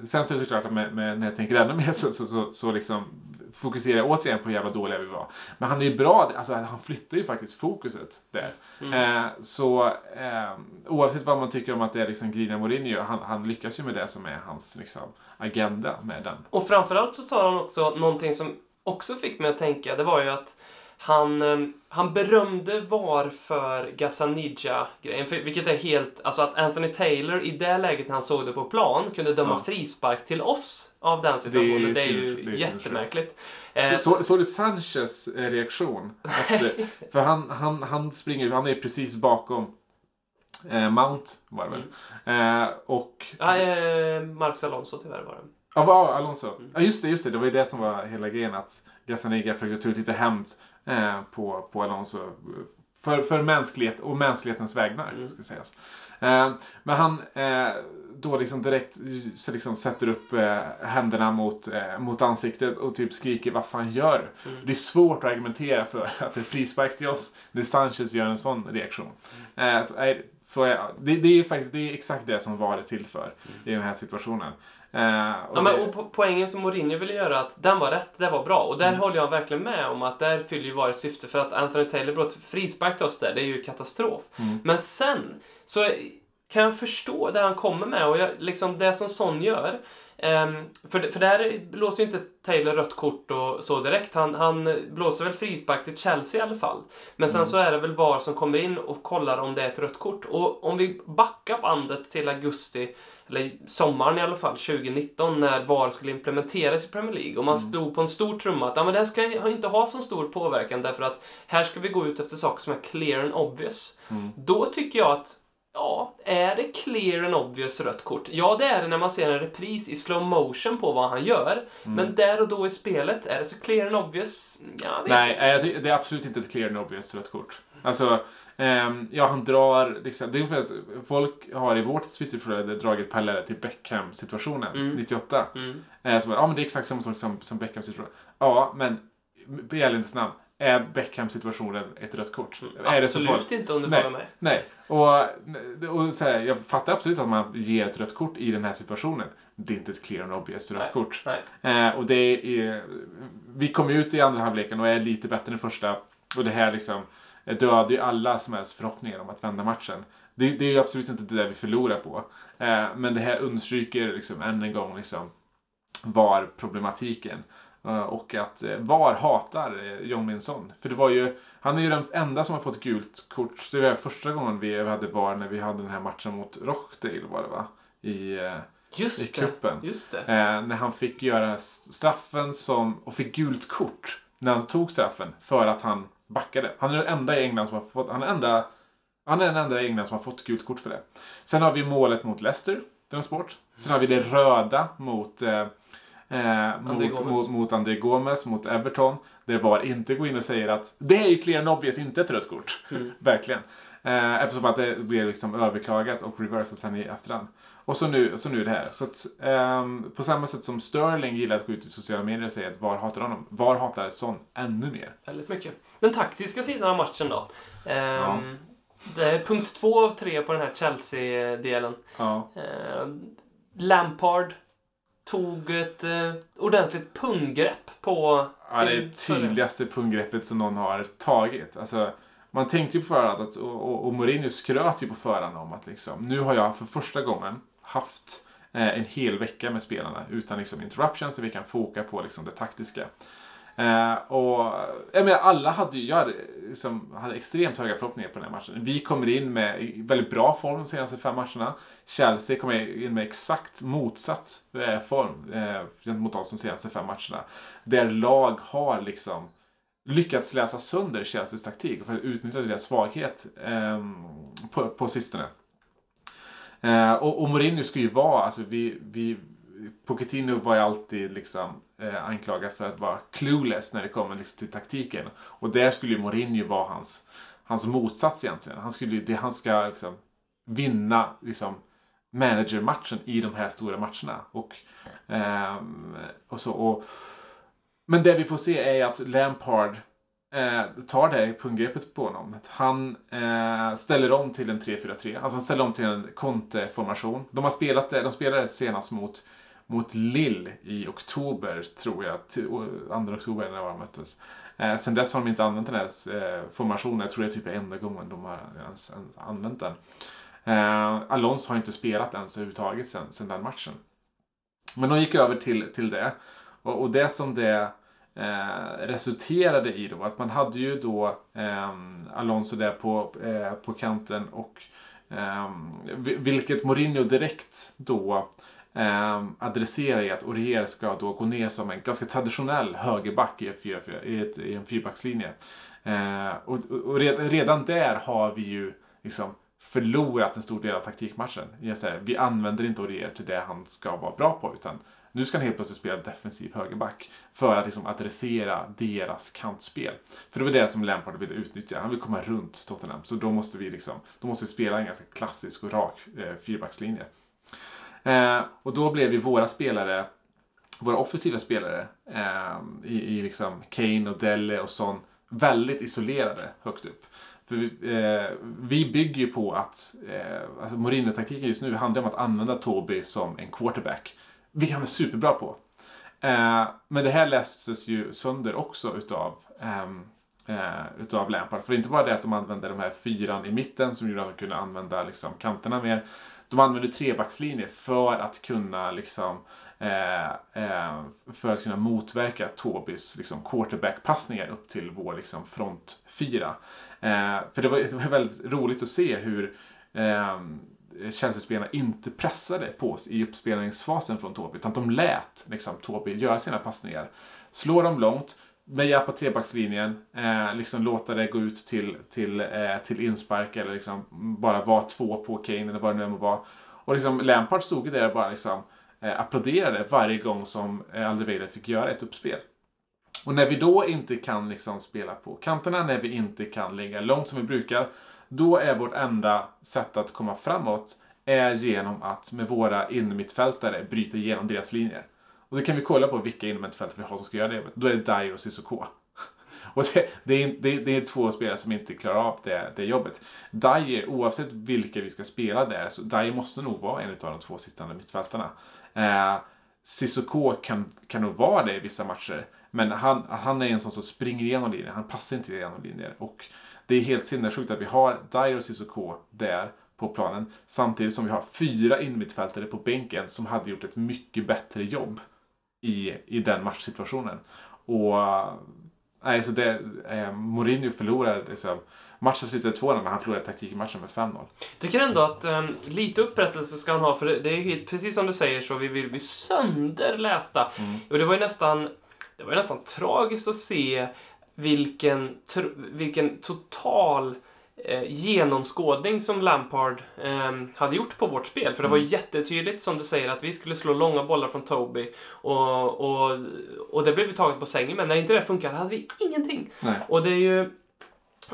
Speaker 2: sen så är det såklart att med, med, när jag tänker ännu mer så, så, så, så liksom fokuserar jag återigen på hur jävla dåliga vi var. Men han är ju bra, alltså han flyttar ju faktiskt fokuset där. Eh, så eh, oavsett vad man tycker om att det är liksom Grina Mourinho, han, han lyckas ju med det som är hans liksom, agenda med den.
Speaker 1: Och framförallt så sa han också någonting som också fick mig att tänka. Det var ju att han, eh, han berömde VAR för Gazzaniga-grejen. Vilket är helt... Alltså att Anthony Taylor i det läget när han såg det på plan kunde döma
Speaker 2: Ja.
Speaker 1: frispark till oss av den situationen. Det är, ju
Speaker 2: det är
Speaker 1: jättemärkligt. Eh,
Speaker 2: Så, så, såg du Sanchez eh, reaktion? Efter, *laughs* för han, han, han springer, han är precis bakom eh, Mount var det väl? Eh, och...
Speaker 1: ja, eh, Marcus Alonso tyvärr var det.
Speaker 2: Ja, vad- Alonso. Ja, just det, just det. Det var ju det som var hela grejen. Att Gazzaniga försökte ta ut lite hämnd eh, på, på Alonso. För, för mänsklighet och mänsklighetens vägnar, ska sägas. Eh, men han eh, då liksom direkt så liksom sätter upp eh, händerna mot, eh, mot ansiktet och typ skriker vad fan gör du? Det är svårt att argumentera för *laughs* att det är frispark till oss när Sanchez gör en sån reaktion. Eh, så, det, det är faktiskt det är exakt det som var det till för i den här situationen. Eh, och
Speaker 1: Ja, men,
Speaker 2: det-
Speaker 1: och po- poängen som Mourinho ville göra, att den var rätt, det var bra. Och där
Speaker 2: Mm.
Speaker 1: håller jag verkligen med om att där fyller ju VAR ett syfte. För att Anthony Taylor bröt frispark till oss där, det är ju katastrof.
Speaker 2: Mm.
Speaker 1: Men sen så kan jag förstå det han kommer med och jag, liksom det som Son gör. ehm, för, för där blåser ju inte Taylor rött kort och så direkt. Han, han blåser väl frispark till Chelsea i alla fall. Men sen så är det väl VAR som kommer in och kollar om det är ett rött kort. Och om vi backar bandet till augusti, eller sommaren i alla fall, 2019 när VAR skulle implementeras i Premier League och man stod på en stor trumma att ja, men det här ska inte ha så stor påverkan därför att här ska vi gå ut efter saker som är clear and obvious. Då tycker jag att Ja, är det clear and obvious rött kort? Ja, det är det när man ser en repris i slow motion på vad han gör. Men där och då i spelet, är det så clear and obvious? Jag vet
Speaker 2: Nej,
Speaker 1: inte.
Speaker 2: tycker- det är absolut inte ett clear and obvious rött kort. Alltså, ehm, ja han drar liksom, det är ungefär, folk har i vårt Twitterflöde dragit paralleller till Beckham-situationen 98.
Speaker 1: Mm.
Speaker 2: Eh, så, ja men det är exakt samma sak som, som Beckham-situationen. Ja, men i ärlighetens namn, är Beckham-situationen ett rött kort? Är det så folk?
Speaker 1: Absolut inte om du
Speaker 2: Nej.
Speaker 1: håller med.
Speaker 2: Nej, och, och så här, jag fattar absolut att man ger ett rött kort i den här situationen. Det är inte ett clear and obvious rött
Speaker 1: Nej,
Speaker 2: kort.
Speaker 1: nej.
Speaker 2: Eh, och det är, vi kom ut i andra halvleken och är lite bättre än första. Och det här liksom dödade ju alla som helst förhoppningar om att vända matchen. Det, det är ju absolut inte det där vi förlorar på. Eh, men det här understryker liksom än en gång liksom var problematiken. Eh, Och att eh, VAR hatar eh, John Min Son. För det var ju, han är ju den enda som har fått gult kort. Det var första gången vi hade VAR när vi hade den här matchen mot Rochdale var det va? I, eh, i
Speaker 1: Just det.
Speaker 2: cupen.
Speaker 1: Just.
Speaker 2: Eh, när han fick göra straffen som, och fick gult kort när han tog straffen för att han backade. Han är den enda i England som har fått, han är, enda, han är den enda i England som har fått gult kort för det. Sen har vi målet mot Leicester, glöms bort. Sen har vi det röda mot eh, Eh, mot,
Speaker 1: Gomes.
Speaker 2: mot, mot André Gomes, mot Everton. Där VAR inte går in och säger att det är ju clear and obvious, inte ett rött kort.
Speaker 1: Mm. *laughs*
Speaker 2: Verkligen. Eh, eftersom att det blev liksom överklagat och reversat sen i efterhand. Och så nu, så nu det här. Så att, ehm, på samma sätt som Sterling gillar att gå ut i sociala medier och säga att VAR hatar honom. VAR hatar Son ännu mer.
Speaker 1: Väldigt mycket. Den taktiska sidan av matchen då. Ehm,
Speaker 2: Ja.
Speaker 1: Det är punkt två av tre på den här Chelsea-delen.
Speaker 2: Ja.
Speaker 1: Ehm, Lampard tog ett eh, ordentligt punggrepp på
Speaker 2: Ja, det är tydligaste punggreppet som någon har tagit. Alltså, man tänkte ju på förhand, att, och, och, och Mourinho skröt ju på förhand om att liksom, nu har jag för första gången haft eh, en hel vecka med spelarna utan liksom, interruptions, så vi kan foka på liksom, det taktiska. Eh, och jag menar, alla hade ju, jag hade, liksom, hade extremt höga förhoppningar på den här matchen. Vi kommer in med väldigt bra form de senaste fem matcherna. Chelsea kommer in med exakt motsatt eh, form eh, gentemot oss de senaste fem matcherna. Där lag har liksom lyckats läsa sönder Chelseas taktik för att utnyttja deras svaghet eh, på, på sistone. Eh, och, och Mourinho ska ju vara, alltså vi, vi Pochettino var ju alltid liksom eh, anklagad för att vara clueless när det kommer liksom till taktiken. Och där skulle ju Mourinho vara hans, hans motsats egentligen. Han, skulle, det, han ska liksom vinna liksom, managermatchen i de här stora matcherna. Och, eh, och så, och, men det vi får se är att Lampard eh, tar det punggreppet på honom. Han eh, ställer om till en 3-4-3. Alltså han ställer om till en Conte-formation. De har spelat det, de spelade senast mot, mot Lille i oktober, tror jag. 2 oktober när de möttes. Eh, sen dess har de inte använt den här eh, formationen. Jag tror det är typ enda gången de har ens använt den. Eh, Alonso har inte spelat ens överhuvudtaget sen, sen den matchen. Men de gick över till, till det. Och, och det som det eh, resulterade i då att man hade ju då eh, Alonso där på, eh, på kanten och eh, vilket Mourinho direkt då eh, adresserar i att Aurier ska då gå ner som en ganska traditionell högerback i, en fyra- fyra- i, ett, i en fyrbackslinje. Eh, och och, redan, där har vi ju liksom förlorat en stor del av taktikmatchen. Jag säger, vi använder inte Aurier till det han ska vara bra på utan nu ska han helt plötsligt spela defensiv högerback för att liksom adressera deras kantspel. För det var det som Lampard ville utnyttja. Han vill komma runt Tottenham. Så då måste vi liksom, då måste vi spela en ganska klassisk och rak eh, fyrbackslinje. Eh, och då blev ju våra spelare, våra offensiva spelare eh, i, i liksom Kane och Dele och sån väldigt isolerade högt upp. För vi, eh, vi bygger ju på att eh, alltså Mourinho-taktiken just nu handlar om att använda Toby som en quarterback. Vilket han är superbra på. Eh, men det här lästes ju sönder också utav, ehm, eh, utav Lampard. För det är inte bara det att de använde de här fyran i mitten som gjorde att de kunde använda liksom, kanterna mer. De använde trebackslinje för att kunna liksom eh, eh för att kunna motverka Tobis liksom, quarterback-passningar upp till vår liksom, front fyra. Eh, för det var, *laughs* det var väldigt roligt att se hur eh, Chelsea-spelarna inte pressade på oss i uppspelningsfasen från Tobi, utan de lät liksom, Tobi göra sina passningar. Slå dem långt, med hjälp av trebackslinjen, eh, liksom låta det gå ut till, till, eh, till inspark eller liksom bara vara två på Kane eller vad det nu än må vara. Och liksom Lampard stod ju där och bara liksom eh, applåderade varje gång som eh, Alderweireld fick göra ett uppspel. Och när vi då inte kan liksom spela på kanterna, när vi inte kan ligga långt som vi brukar, då är vårt enda sätt att komma framåt är genom att med våra innermittfältare bryta igenom deras linjer. Och då kan vi kolla på vilka innermittfältare vi har som ska göra det. Då är det Dyer och Cissoko. *laughs* Och det, det, är, det, det är två spelare som inte klarar av det, det jobbet. Dyer, oavsett vilka vi ska spela där, så Dyer måste nog vara en av de två sittande mittfältarna. Eh, Cissoko kan, kan nog vara det i vissa matcher. Men han, han är en sån som springer igenom linjer, Han passar inte igenom linjer. Och det är helt sinnessjukt att vi har Dyer och Cissoko där på planen. Samtidigt som vi har fyra innermittfältare på bänken som hade gjort ett mycket bättre jobb i, i den matchsituationen. Och nej, så det, eh, Mourinho förlorade liksom, matchen slutade 2-0 men han förlorade taktikmatchen med 5-0.
Speaker 1: tycker ändå att um, lite upprättelse ska han ha, för det, är precis som du säger så vi vill bli sönderlästa. Och det var ju nästan, det var ju nästan tragiskt att se vilken, vilken total eh, genomskådning som Lampard eh, hade gjort på vårt spel. För det var ju jättetydligt som du säger att vi skulle slå långa bollar från Toby och, och, och det blev vi taget på sängen men när inte det funkade hade vi ingenting.
Speaker 2: Nej.
Speaker 1: Och det är ju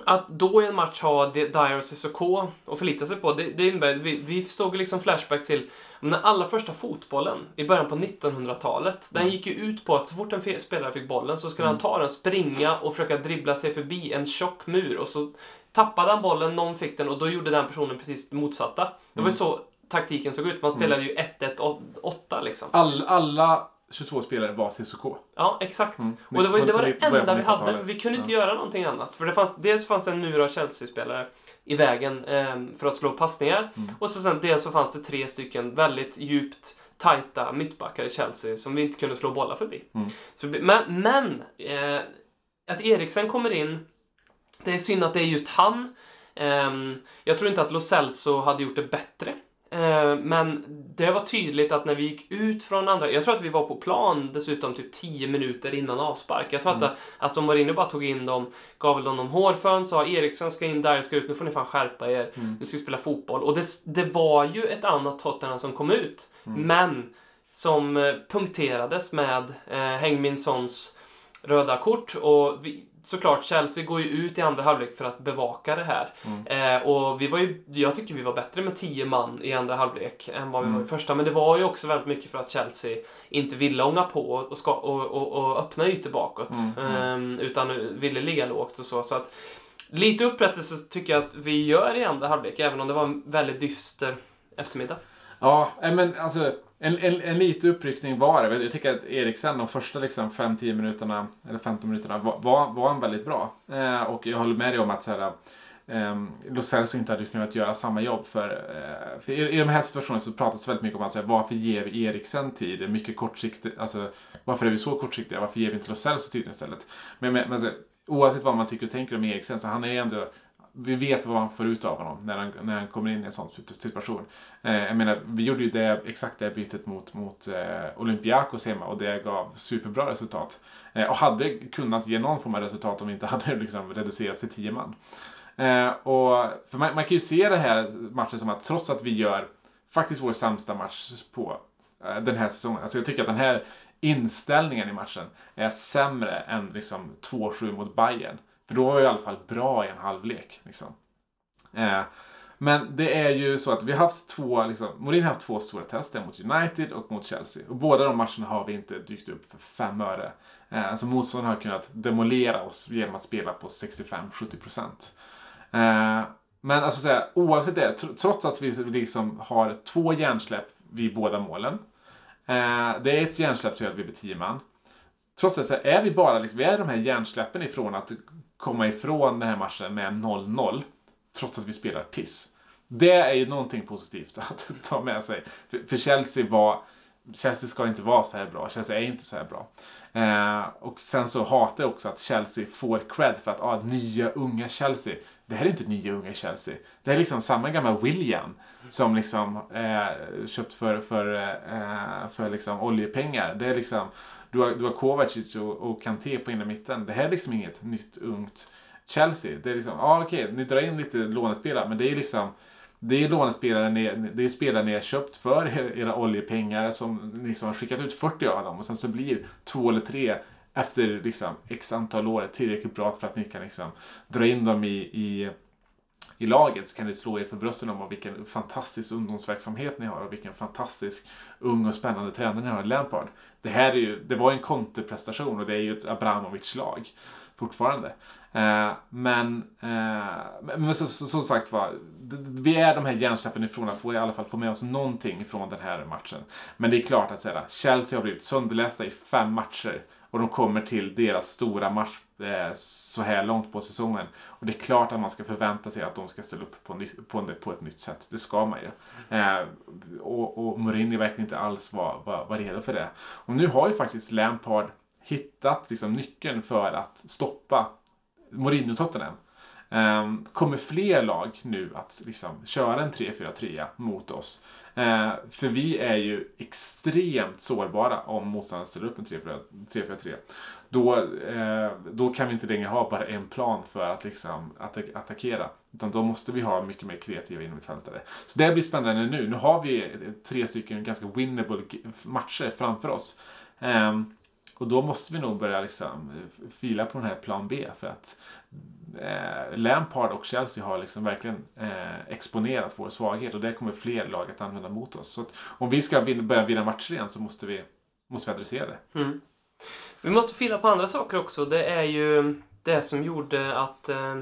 Speaker 1: att då i en match ha Dyer och Cissoko att förlita sig på, det, det innebär, vi, vi såg liksom flashbacks till den allra första fotbollen i början på 1900-talet. Den gick ju ut på att så fort en spelare fick bollen så skulle han ta den, springa och försöka dribbla sig förbi en tjock mur och så tappade han bollen, någon fick den och då gjorde den personen precis det motsatta. Det var ju så taktiken såg ut. Man spelade ju 1-1-8 liksom.
Speaker 2: All, alla 22 spelare var Cissoko.
Speaker 1: Ja, exakt.
Speaker 2: Mm.
Speaker 1: Och det var, det var det enda vi hade,
Speaker 2: 90-talet.
Speaker 1: för vi kunde inte
Speaker 2: Ja.
Speaker 1: göra någonting annat. För det fanns, dels fanns det en mur av Chelsea-spelare i vägen ehm, för att slå passningar.
Speaker 2: Mm.
Speaker 1: Och så sen dels så fanns det tre stycken väldigt djupt tajta mittbackar i Chelsea som vi inte kunde slå bollar förbi.
Speaker 2: Mm.
Speaker 1: Så, men men eh, att Eriksen kommer in, det är synd att det är just han. Ehm, jag tror inte att Lo Celso hade gjort det bättre. Eh, Men det var tydligt att när vi gick ut från andra... Jag tror att vi var på plan dessutom typ 10 minuter innan avspark. Jag tror att det, alltså Mourinho bara tog in dem, gav väl dem hårfön, sa Eriksson ska in, där ska ut, nu får ni fan skärpa er. Nu ska vi spela fotboll. Och det, det var ju ett annat Tottenham som kom ut. Men som eh, punkterades med eh, Heung-Min Sons röda kort. Och vi, såklart, Chelsea går ju ut i andra halvlek för att bevaka det här. Eh, och vi var ju, jag tycker vi var bättre med 10 man i andra halvlek än vad vi var i första. Men det var ju också väldigt mycket för att Chelsea inte ville ånga på och, ska, och, och, och öppna ytor bakåt. Ehm, utan ville ligga lågt och så. så att, lite upprättelse tycker jag att vi gör i andra halvlek, även om det var en väldigt dyster eftermiddag.
Speaker 2: Ja, eh, men alltså en, en, en liten uppryckning var det. Jag tycker att Eriksen de första liksom 5-10 minuterna, eller 15 minuterna, var, var, var en väldigt bra. Eh, och jag håller med dig om att så här, ehm, Um, Lo Celso inte hade kunnat göra samma jobb för, eh, för i, i de här situationerna så pratas väldigt mycket om att säga, varför ger vi Eriksen tid? Mycket kortsiktigt, alltså varför är vi så kortsiktiga? Varför ger vi inte Lo Celso tid istället? Men, men, men så, oavsett vad man tycker och tänker om Eriksen så han är ändå vi vet vad man får ut av honom när han, när han kommer in i en sån situation. Eh, jag menar, vi gjorde ju det, exakt det bytet mot, mot eh, Olympiakos hemma och det gav superbra resultat. Eh, och hade kunnat ge någon form av resultat om vi inte *laughs* hade liksom, reducerats till 10 man. Eh, och, för man, man kan ju se det här matchen som att trots att vi gör faktiskt vår sämsta match på eh, den här säsongen. Alltså jag tycker att den här inställningen i matchen är sämre än liksom 2-7 mot Bayern. För då var vi i alla fall bra i en halvlek. Liksom. Eh, men det är ju så att vi har haft två, liksom, Morin har haft två stora tester mot United och mot Chelsea. Och båda de matcherna har vi inte dykt upp för fem öre. Eh, alltså motståndarna har kunnat demolera oss genom att spela på 65-70%. Eh, men alltså så här, oavsett det, trots att vi liksom har två hjärnsläpp vid båda målen. Eh, det är ett hjärnsläpp till vid 10 man. Trots det så är vi bara liksom, vi är de här hjärnsläppen ifrån att komma ifrån den här matchen med 0-0. Trots att vi spelar piss. Det är ju någonting positivt *laughs* att ta med sig. För, Chelsea var Chelsea ska inte vara så här bra. Chelsea är inte så här bra. Eh, och sen så hatar jag också att Chelsea får cred för att ah, nya unga Chelsea. Det här är inte nya unga Chelsea. Det är liksom samma gamla William som liksom eh, köpt för, för, eh, för liksom oljepengar. Det är liksom, du har, du har Kovacic och, och Kanté på inre mitten. Det här är liksom inget nytt ungt Chelsea. Det är liksom, ja ah, okej, ni drar in lite lånespelare, men det är liksom det är lånespelare ni, det är spelare ni har köpt för era oljepengar som ni liksom har skickat ut 40 av dem. Och sen så blir två eller tre efter liksom x antal år tillräckligt bra för att ni kan liksom dra in dem i, i, i laget. Så kan ni slå er för brösten om vilken fantastisk ungdomsverksamhet ni har och vilken fantastisk ung och spännande tränare ni har. I Lampard. Det här är ju, det var en konterprestation och det är ju ett Abramovic-lag fortfarande. Eh, men, eh, men men så, så, som sagt var, vi är de här hjärnsläppen ifrån att få i alla fall få med oss någonting från den här matchen. Men det är klart att säga, Chelsea har blivit sönderlästa i fem matcher och de kommer till deras stora match eh, så här långt på säsongen. Och det är klart att man ska förvänta sig att de ska ställa upp på, ny, på, på ett nytt sätt. Det ska man ju. Eh, och, och Mourinho verkar inte alls vara var, var redo för det. Och nu har ju faktiskt Lampard hittat liksom, nyckeln för att stoppa Mourinho-Tottenham. Um, ehm, kommer fler lag nu att liksom, köra en 3-4-3 mot oss? Eh, för vi är ju extremt sårbara om motståndaren ställer upp en 3-4-3. Då, eh, då kan vi inte längre ha bara en plan för att liksom, att attackera. Utan då måste vi ha mycket mer kreativa innermittfältare. Så det blir spännande nu. Nu har vi tre stycken ganska winnable matcher framför oss. Ehm, och då måste vi nog börja liksom eh, fila på den här plan B för att eh, Lampard och Chelsea har liksom verkligen eh, exponerat vår svaghet och det kommer fler lag att använda mot oss. Så om vi ska vinna, börja vinna matcher igen så måste vi, måste vi adressera det.
Speaker 1: Mm. Vi måste fila på andra saker också. Det är ju det som gjorde att eh,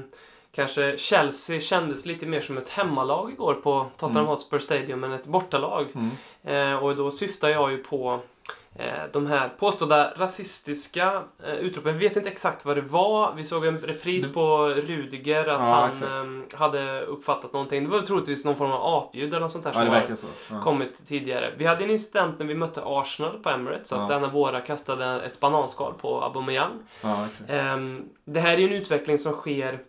Speaker 1: kanske Chelsea kändes lite mer som ett hemmalag igår på Tottenham
Speaker 2: Mm.
Speaker 1: Hotspur Stadium än ett bortalag.
Speaker 2: Mm.
Speaker 1: Eh, och då syftar jag ju på de här påstådda rasistiska eh, utropen. Vi vet inte exakt vad det var. Vi såg en repris på Rudiger att
Speaker 2: Ja,
Speaker 1: han
Speaker 2: exakt.
Speaker 1: eh, hade uppfattat någonting. Det var troligtvis någon form av apljud eller något sånt där
Speaker 2: Ja,
Speaker 1: som
Speaker 2: verkar så. Ja.
Speaker 1: kommit tidigare. Vi hade en incident när vi mötte Arsenal på Emirates, så att
Speaker 2: Ja.
Speaker 1: en av våra kastade ett bananskal på Aubameyang. Ehm, det här är ju en utveckling som sker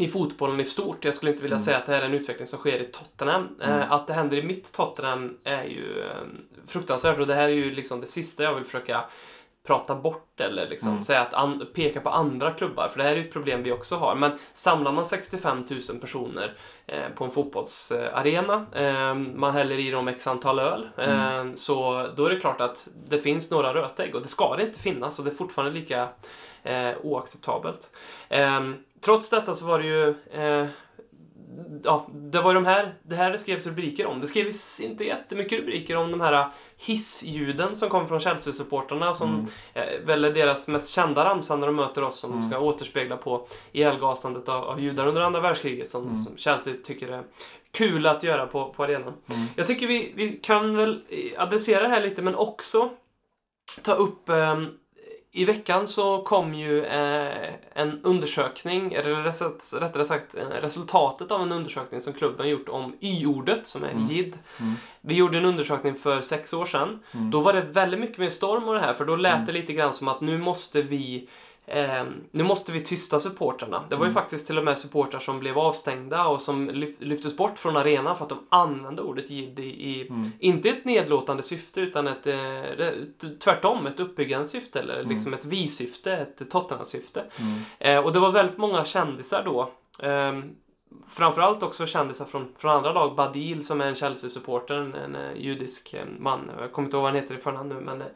Speaker 1: i fotbollen i stort. Jag skulle inte vilja
Speaker 2: Mm.
Speaker 1: säga att det här är en utveckling som sker i Tottenham.
Speaker 2: Mm.
Speaker 1: Eh, att det händer i mitt Tottenham är ju eh, fruktansvärt och det här är ju liksom det sista jag vill försöka prata bort eller liksom
Speaker 2: Mm.
Speaker 1: säga att an- peka på andra klubbar, för det här är ju ett problem vi också har. Men samlar man 65 000 personer eh, på en fotbollsarena, eh, man häller i dem x antal öl, eh, så då är det klart att det finns några rötägg och det ska det inte finnas och det är fortfarande lika eh, oacceptabelt. Eh, trots detta så var det ju eh, Ja, det var de här, det här det skrevs rubriker om. Det skrevs inte jättemycket rubriker om de här hissljuden som kom från Chelsea-supporterna som
Speaker 2: Mm.
Speaker 1: eh, väl är deras mest kända ramsa när de möter oss som
Speaker 2: Mm.
Speaker 1: ska återspegla på ihjälgasandet av, av judar under andra världskriget som,
Speaker 2: Mm.
Speaker 1: som Chelsea tycker är kul att göra på, på arenan.
Speaker 2: Mm.
Speaker 1: Jag tycker vi, vi kan väl eh, adressera det här lite men också ta upp ehm, i veckan så kom ju eh, en undersökning, eller rätt- rättare sagt eh, resultatet av en undersökning som klubben gjort om y-ordet som är
Speaker 2: Mm.
Speaker 1: jid.
Speaker 2: Mm.
Speaker 1: Vi gjorde en undersökning för sex år sedan.
Speaker 2: Mm.
Speaker 1: Då var det väldigt mycket mer storm och det här för då lät
Speaker 2: Mm.
Speaker 1: det lite grann som att nu måste vi Eh, nu måste vi tysta supportrarna. Det var ju
Speaker 2: Mm.
Speaker 1: faktiskt till och med supportrar som blev avstängda och som lyf- lyftes bort från arenan för att de använde ordet jid i,
Speaker 2: Mm.
Speaker 1: inte ett nedlåtande syfte utan ett, eh, tvärtom, ett uppbyggande syfte eller
Speaker 2: Mm.
Speaker 1: liksom ett vi-syfte, ett Tottenham-syfte. Eh, och det var väldigt många kändisar då. Ehm, framförallt också kändisar från, från andra lag. Badil som är en Chelsea-supporter, en, en eh, judisk eh, man. Jag kommer inte ihåg vad han heter i förnamn nu men eh,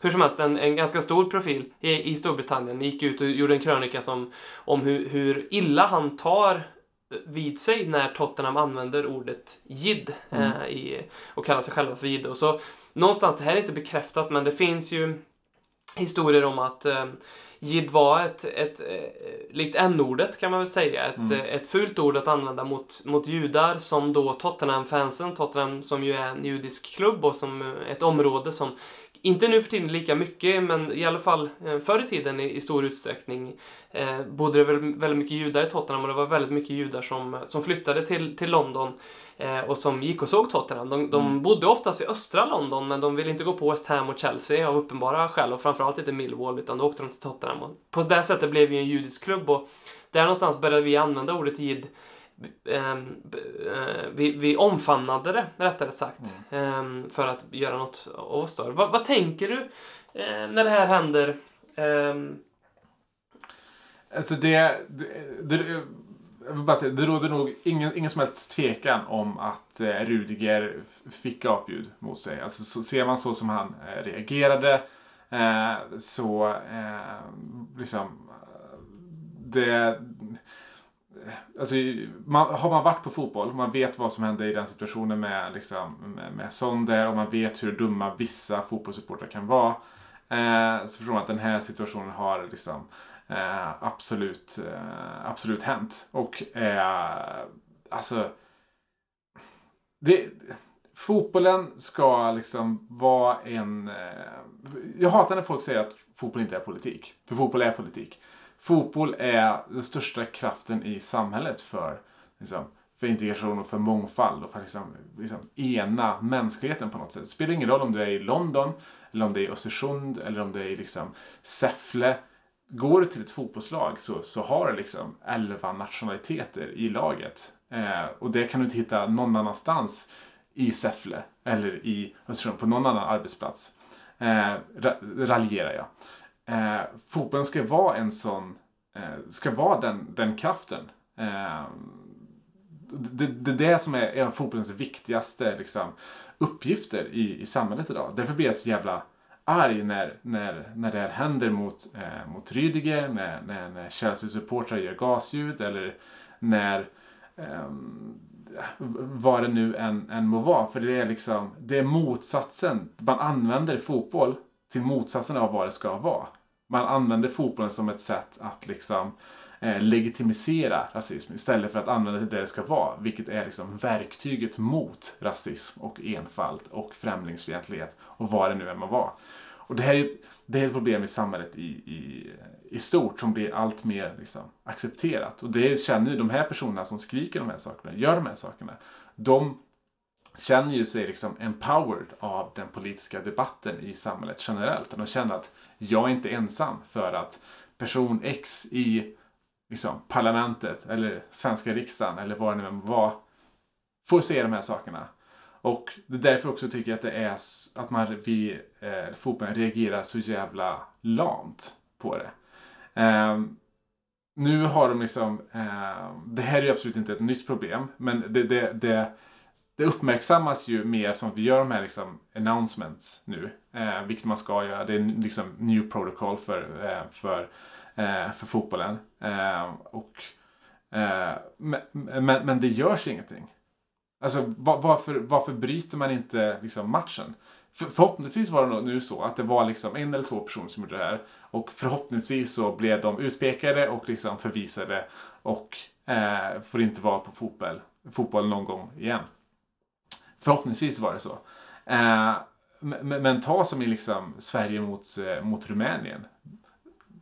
Speaker 1: hur som helst, en, en ganska stor profil i, i Storbritannien gick ut och gjorde en krönika som, om hur, hur illa han tar vid sig när Tottenham använder ordet jid
Speaker 2: Mm.
Speaker 1: eh, i, och kallar sig själva för jid. Och så någonstans, det här är inte bekräftat, men det finns ju historier om att eh, jid var ett, ett eh, likt n-ordet kan man väl säga, ett,
Speaker 2: Mm.
Speaker 1: eh, ett fult ord att använda mot, mot judar som då Tottenham-fansen, Tottenham som ju är en judisk klubb och som eh, ett område som inte nu för tiden lika mycket, men i alla fall eh, förr i tiden i, stor utsträckning eh, bodde det väl, väldigt mycket judar i Tottenham och det var väldigt mycket judar som, som flyttade till, till London eh, och som gick och såg Tottenham. De, de
Speaker 2: Mm.
Speaker 1: bodde oftast i östra London men de ville inte gå på West Ham och Chelsea av uppenbara skäl och framförallt inte Millwall utan då åkte de till Tottenham. Och på det sättet blev vi en judisk klubb och där någonstans började vi använda ordet jid vi, vi omfamnade det, rättare sagt, ehm, för att göra något av oss. Då. Vad, vad tänker du eh, när det här händer? Ehm,
Speaker 2: Alltså det, det, det, jag vill bara säga, det råder nog ingen, ingen som helst tvekan om att eh, Rudiger fick apljud mot sig. Alltså, så, ser man så som han eh, reagerade eh, så eh, liksom eh, det Alltså, man, har man varit på fotboll, man vet vad som hände i den situationen med, liksom, med, med Sonder och man vet hur dumma vissa fotbollssupportrar kan vara. Eh, så förstår man att den här situationen har liksom, eh, absolut, eh, absolut hänt. Och eh, alltså... Det, fotbollen ska liksom vara en... Eh, jag hatar när folk säger att fotboll inte är politik. För fotboll är politik. Fotboll är den största kraften i samhället för, liksom, för integration och för mångfald och för liksom, liksom ena mänskligheten på något sätt. Det spelar ingen roll om du är i London, eller om det är i Östersund, eller om det är i liksom Säffle. Går du till ett fotbollslag så, så har du liksom 11 nationaliteter i laget. Eh, och det kan du inte hitta någon annanstans i Säffle eller i Östersund, på någon annan arbetsplats. Eh, ra- raljerar jag. Eh, fotbollen ska vara en sån, eh, ska vara den, den kraften. Eh, det, det är det som är en av fotbollens viktigaste liksom, uppgifter i, i samhället idag. Därför blir jag så jävla arg när, när, när det här händer mot, eh, mot Rydiger, när, när, när Chelsea-supportrar gör gasljud eller när eh, vad det nu än, än må vara. För det är liksom, det är motsatsen. Man använder fotboll till motsatsen av vad det ska vara. Man använder fotbollen som ett sätt att liksom eh, legitimisera rasism istället för att använda det till det det ska vara. Vilket är liksom verktyget mot rasism och enfald och främlingsfientlighet och vad det nu än må vara. Och det här är ett, det är ett problem i samhället i, i, i stort som blir allt mer liksom, accepterat. Och det känner ju de här personerna som skriker de här sakerna, gör de här sakerna. De känner ju sig liksom empowered av den politiska debatten i samhället generellt. De känner att jag är inte ensam för att person X i liksom, parlamentet eller svenska riksdagen eller vad det nu än var får se de här sakerna. Och det är därför också tycker jag att det är att man, vi, eh, fotbollen reagerar så jävla lamt på det. Ehm, nu har de liksom, ehm, det här är ju absolut inte ett nytt problem, men det, det, det, det uppmärksammas ju mer som att vi gör de här liksom announcements nu, eh, vilket man ska göra. Det är liksom new protocol för, eh, för, eh, för fotbollen. Eh, och, eh, men, men, men det görs ingenting. Alltså var, varför, varför bryter man inte liksom, matchen? För, förhoppningsvis var det nu så att det var liksom en eller två personer som gjorde det här. Och förhoppningsvis så blev de utpekade och liksom förvisade och eh, får inte vara på fotboll, fotboll någon gång igen. Förhoppningsvis var det så. Eh, men, men ta som i liksom Sverige mot, eh, mot Rumänien.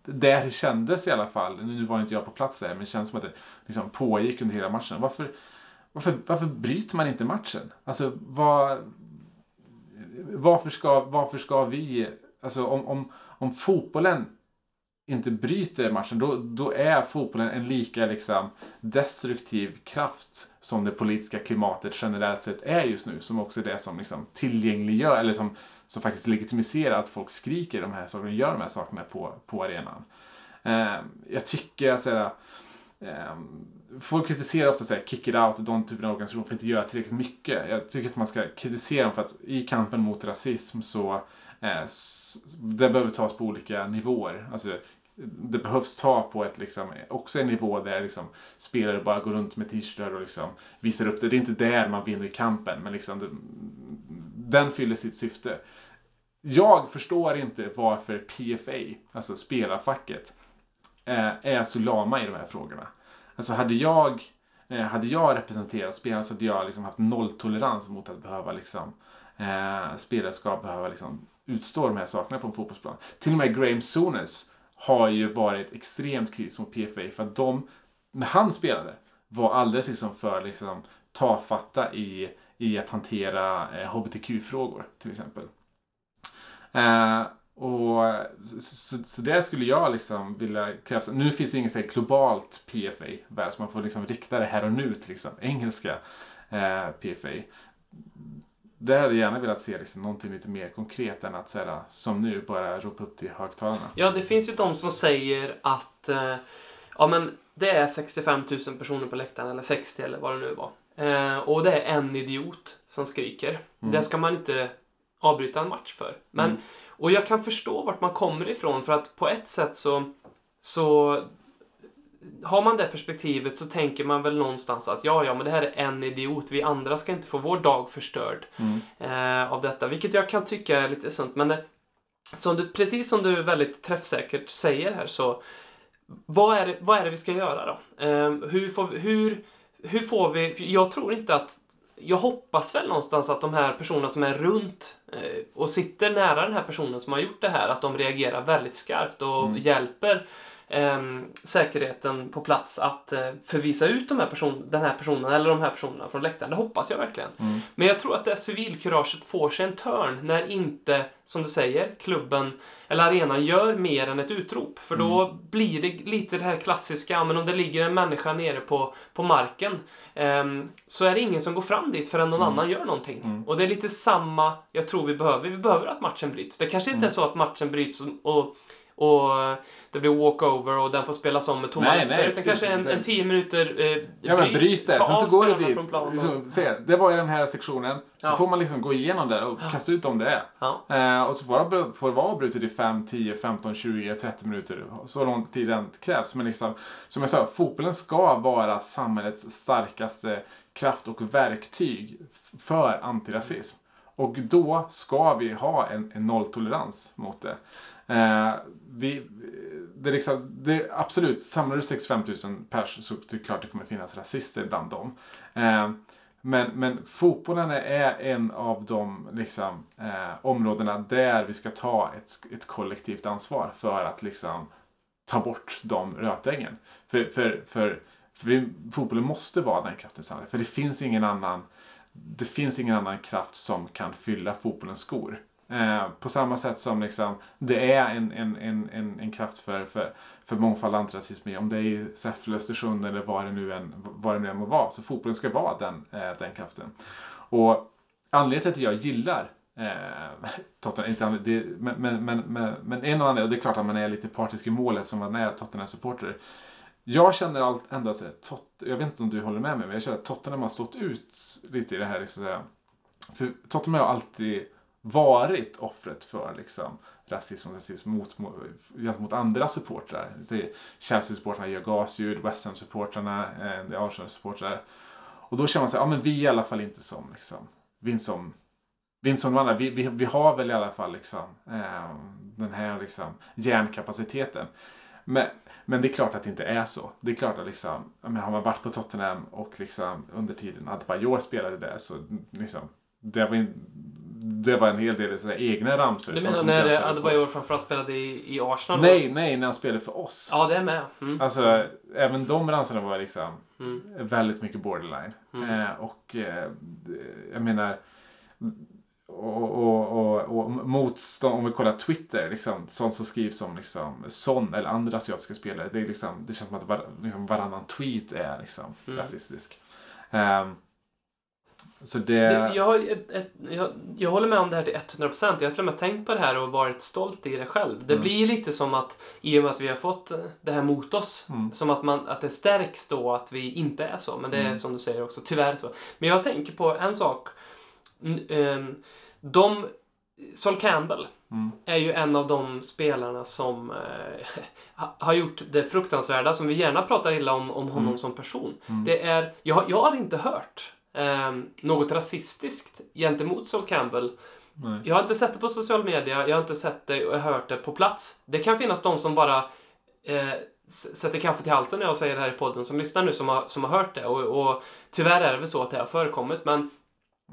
Speaker 2: Där kändes i alla fall, nu var inte jag på plats där, men det känns som att det liksom pågick under hela matchen. Varför, varför, varför bryter man inte matchen? Alltså, vad, varför, ska, varför ska vi... Alltså, om, om, om fotbollen inte bryter matchen, då, då är fotbollen en lika liksom, destruktiv kraft som det politiska klimatet generellt sett är just nu. Som också är det som liksom, tillgängliggör, eller som, som faktiskt legitimiserar att folk skriker de här sakerna och gör de här sakerna på, på arenan. Eh, jag tycker, så här, eh, folk kritiserar ofta så här, kick it out och de typen av organisationer för att inte göra tillräckligt mycket. Jag tycker att man ska kritisera dem för att i kampen mot rasism så eh, det behöver tas på olika nivåer. Alltså, det behövs ta på ett liksom, också en nivå där liksom, spelare bara går runt med t-shirtar och liksom, visar upp det. Det är inte där man vinner kampen, men liksom, det, den fyller sitt syfte. Jag förstår inte varför PFA, alltså spelarfacket, eh, är så lama i de här frågorna. Alltså hade jag, eh, hade jag representerat spelarna så hade jag liksom haft nolltolerans mot att behöva liksom, eh, spelare ska behöva liksom utstå de här sakerna på en fotbollsplan. Till och med Graham Souness har ju varit extremt kritisk mot PFA för att de, när han spelade, var alldeles liksom för liksom tafatta i, i att hantera eh, HBTQ-frågor till exempel. Eh, och så, så, så där skulle jag liksom vilja kräva. Nu finns det inget så här globalt PFA värld, så man får liksom rikta det här och nu till liksom engelska eh, PFA. Där hade jag gärna velat se liksom någonting lite mer konkret än att säga som nu bara ropa upp till högtalarna.
Speaker 1: Ja, det finns ju de som säger att eh, ja, men det är 65 000 personer på läktaren, eller 60 eller vad det nu var. Eh, och det är en idiot som skriker. Det ska man inte avbryta en match för. Men,
Speaker 2: Mm.
Speaker 1: Och jag kan förstå vart man kommer ifrån, för att på ett sätt så, så har man det perspektivet så tänker man väl någonstans att ja, ja, men det här är en idiot. Vi andra ska inte få vår dag förstörd
Speaker 2: Mm.
Speaker 1: eh, av detta. Vilket jag kan tycka är lite sunt. Men det, som du, precis som du väldigt träffsäkert säger här så vad är det, vad är det vi ska göra då? Eh, hur, får, hur, hur får vi... Jag tror inte att... Jag hoppas väl någonstans att de här personerna som är runt eh, och sitter nära den här personen som har gjort det här, att de reagerar väldigt skarpt och hjälper eh, säkerheten på plats att eh, förvisa ut de här person, den här personen eller de här personerna från läktaren. Det hoppas jag verkligen. Men jag tror att det civilkuraget får sig en törn när inte, som du säger, klubben eller arenan gör mer än ett utrop. För då blir det lite det här klassiska, men om det ligger en människa nere på, på marken ehm, så är det ingen som går fram dit förrän någon annan gör någonting. Och det är lite samma jag tror vi behöver. Vi behöver att matchen bryts. Det kanske inte är så att matchen bryts och, och och det blir walkover och den får spelas om med tomma
Speaker 2: Nej,
Speaker 1: läktare. Utan kanske en, en tio minuter eh,
Speaker 2: Ja men bryt det, sen så går du dit. Så, se, det var i den här sektionen. Så
Speaker 1: Ja.
Speaker 2: får man liksom gå igenom det och kasta ut om det är.
Speaker 1: Ja.
Speaker 2: Eh, och så får det, får det vara avbrutet i 5, 10, 15, 20, 30 minuter. Så lång tid det krävs. Men liksom, som jag sa, fotbollen ska vara samhällets starkaste kraft och verktyg för antirasism. Och då ska vi ha en, en nolltolerans mot det. Eh, vi, det, är liksom, det absolut, samlar du 65 000 pers så det är klart det kommer finnas rasister bland dem. Eh, men, men fotbollen är en av de liksom, eh, områdena där vi ska ta ett, ett kollektivt ansvar för att liksom, ta bort de rötäggen. För, för, för, för vi, fotbollen måste vara den kraften i samhället. För det finns ingen annan det finns ingen annan kraft som kan fylla fotbollens skor. Eh, på samma sätt som liksom, det är en, en, en, en, en kraft för, för, för mångfald och antirasism, om det är i Säffle, Östersund eller vad det nu än, vad det nu än må vara. Så fotbollen ska vara den, eh, den kraften. Och anledningen till att jag gillar eh, *laughs* Tottenham, inte det, men, men, men, men, men en och annan, och det är klart att man är lite partisk i målet som man är Tottenham-supporter. Jag känner allt ändå så Tottenham, tot, jag vet inte om du håller med mig, men jag känner att Tottenham har stått ut lite i det här. Liksom, så här. För Tottenham har alltid varit offret för liksom, rasism och rasism mot, mot, gentemot andra supportrar. Chelsea-supportrarna gör gasljud, West Ham-supportrarna, eh, Arsenal-supportrar. Och då känner man sig, ja men vi är i alla fall inte som, liksom, vi är inte som, vi är inte som de andra. Vi, vi, vi har väl i alla fall liksom, eh, den här liksom, hjärnkapaciteten. Men, men det är klart att det inte är så. Det är klart att liksom, men har man varit på Tottenham och liksom under tiden Adebayor spelade där så liksom, det var en, det var en hel del så här, egna ramsor.
Speaker 1: Du menar när. Adebayor framförallt spelade i, i Arsenal?
Speaker 2: Nej, nej, när han spelade för oss.
Speaker 1: Ja, det är med. Mm.
Speaker 2: Alltså, även de ramsorna var liksom
Speaker 1: Mm.
Speaker 2: väldigt mycket borderline.
Speaker 1: Mm.
Speaker 2: Eh, och eh, jag menar, och, och, och, och motstånd, om vi kollar Twitter, liksom, sånt som skrivs om liksom, Son eller andra asiatiska spelare, det, är liksom, det känns som att var, liksom, varannan tweet är liksom,
Speaker 1: Mm.
Speaker 2: rasistisk. Ehm, så det...
Speaker 1: Det, jag, ett, ett, jag, jag håller med om det här till 100%. Jag har till och med tänkt på det här och varit stolt i det själv. Det
Speaker 2: Mm.
Speaker 1: blir lite som att i och med att vi har fått det här mot oss,
Speaker 2: Mm.
Speaker 1: som att, man, att det stärks då att vi inte är så. Men det är
Speaker 2: Mm.
Speaker 1: som du säger också, tyvärr så. Men jag tänker på en sak. Ehm, De, Sol Campbell
Speaker 2: Mm.
Speaker 1: är ju en av de spelarna som *laughs* ha- har gjort det fruktansvärda, som vi gärna pratar illa om, om honom
Speaker 2: Mm.
Speaker 1: som person.
Speaker 2: Mm.
Speaker 1: Det är, jag, jag har inte hört eh, något rasistiskt gentemot Sol Campbell.
Speaker 2: Nej.
Speaker 1: Jag har inte sett det på social media, jag har inte sett det och hört det på plats. Det kan finnas de som bara eh, sätter kaffet i halsen när jag säger det här i podden, som lyssnar nu, som har, som har hört det. Och, och tyvärr är det väl så att det har förekommit, men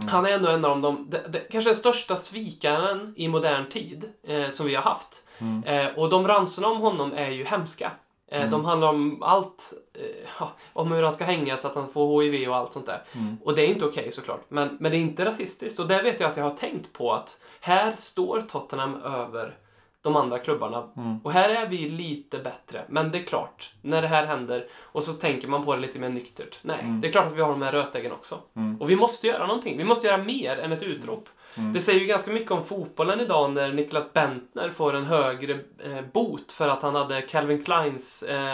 Speaker 1: han är ändå en av de, de, de, kanske den största svikaren i modern tid eh, som vi har haft.
Speaker 2: Mm.
Speaker 1: Eh, och de ransorna om honom är ju hemska. Eh,
Speaker 2: Mm.
Speaker 1: De handlar om allt, eh, *laughs* ja, om hur han ska hänga så att han får HIV och allt sånt där.
Speaker 2: Mm.
Speaker 1: Och det är inte okej såklart, men, men det är inte rasistiskt. Och där vet jag att jag har tänkt på att här står Tottenham över de andra klubbarna.
Speaker 2: Mm.
Speaker 1: Och här är vi lite bättre. Men det är klart, när det här händer och så tänker man på det lite mer nyktert. Nej,
Speaker 2: Mm.
Speaker 1: det är klart att vi har de här rötäggen också.
Speaker 2: Mm.
Speaker 1: Och vi måste göra någonting. Vi måste göra mer än ett utrop.
Speaker 2: Mm.
Speaker 1: Det säger ju ganska mycket om fotbollen idag när Niklas Bentner får en högre eh, bot för att han hade Calvin Kleins eh,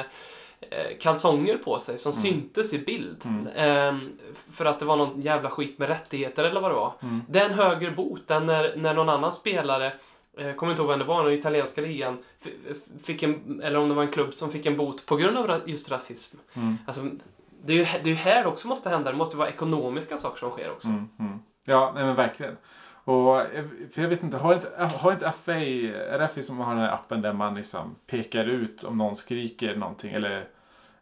Speaker 1: eh, kalsonger på sig som syntes i bild.
Speaker 2: Mm.
Speaker 1: Eh, för att det var någon jävla skit med rättigheter eller vad det var.
Speaker 2: Mm.
Speaker 1: Det är en högre bot än när, när någon annan spelare eh, kommer inte ihåg vem det var, den italienska ligan, fick en, eller om det var en klubb som fick en bot på grund av just rasism.
Speaker 2: Mm.
Speaker 1: Alltså, det är ju det är här det också måste hända. Det måste vara ekonomiska saker som sker också.
Speaker 2: Mm, mm. Ja, nej men verkligen. Och, eh, för jag vet inte, har inte, har inte FA, är det FA som har den här appen där man liksom pekar ut om någon skriker någonting eller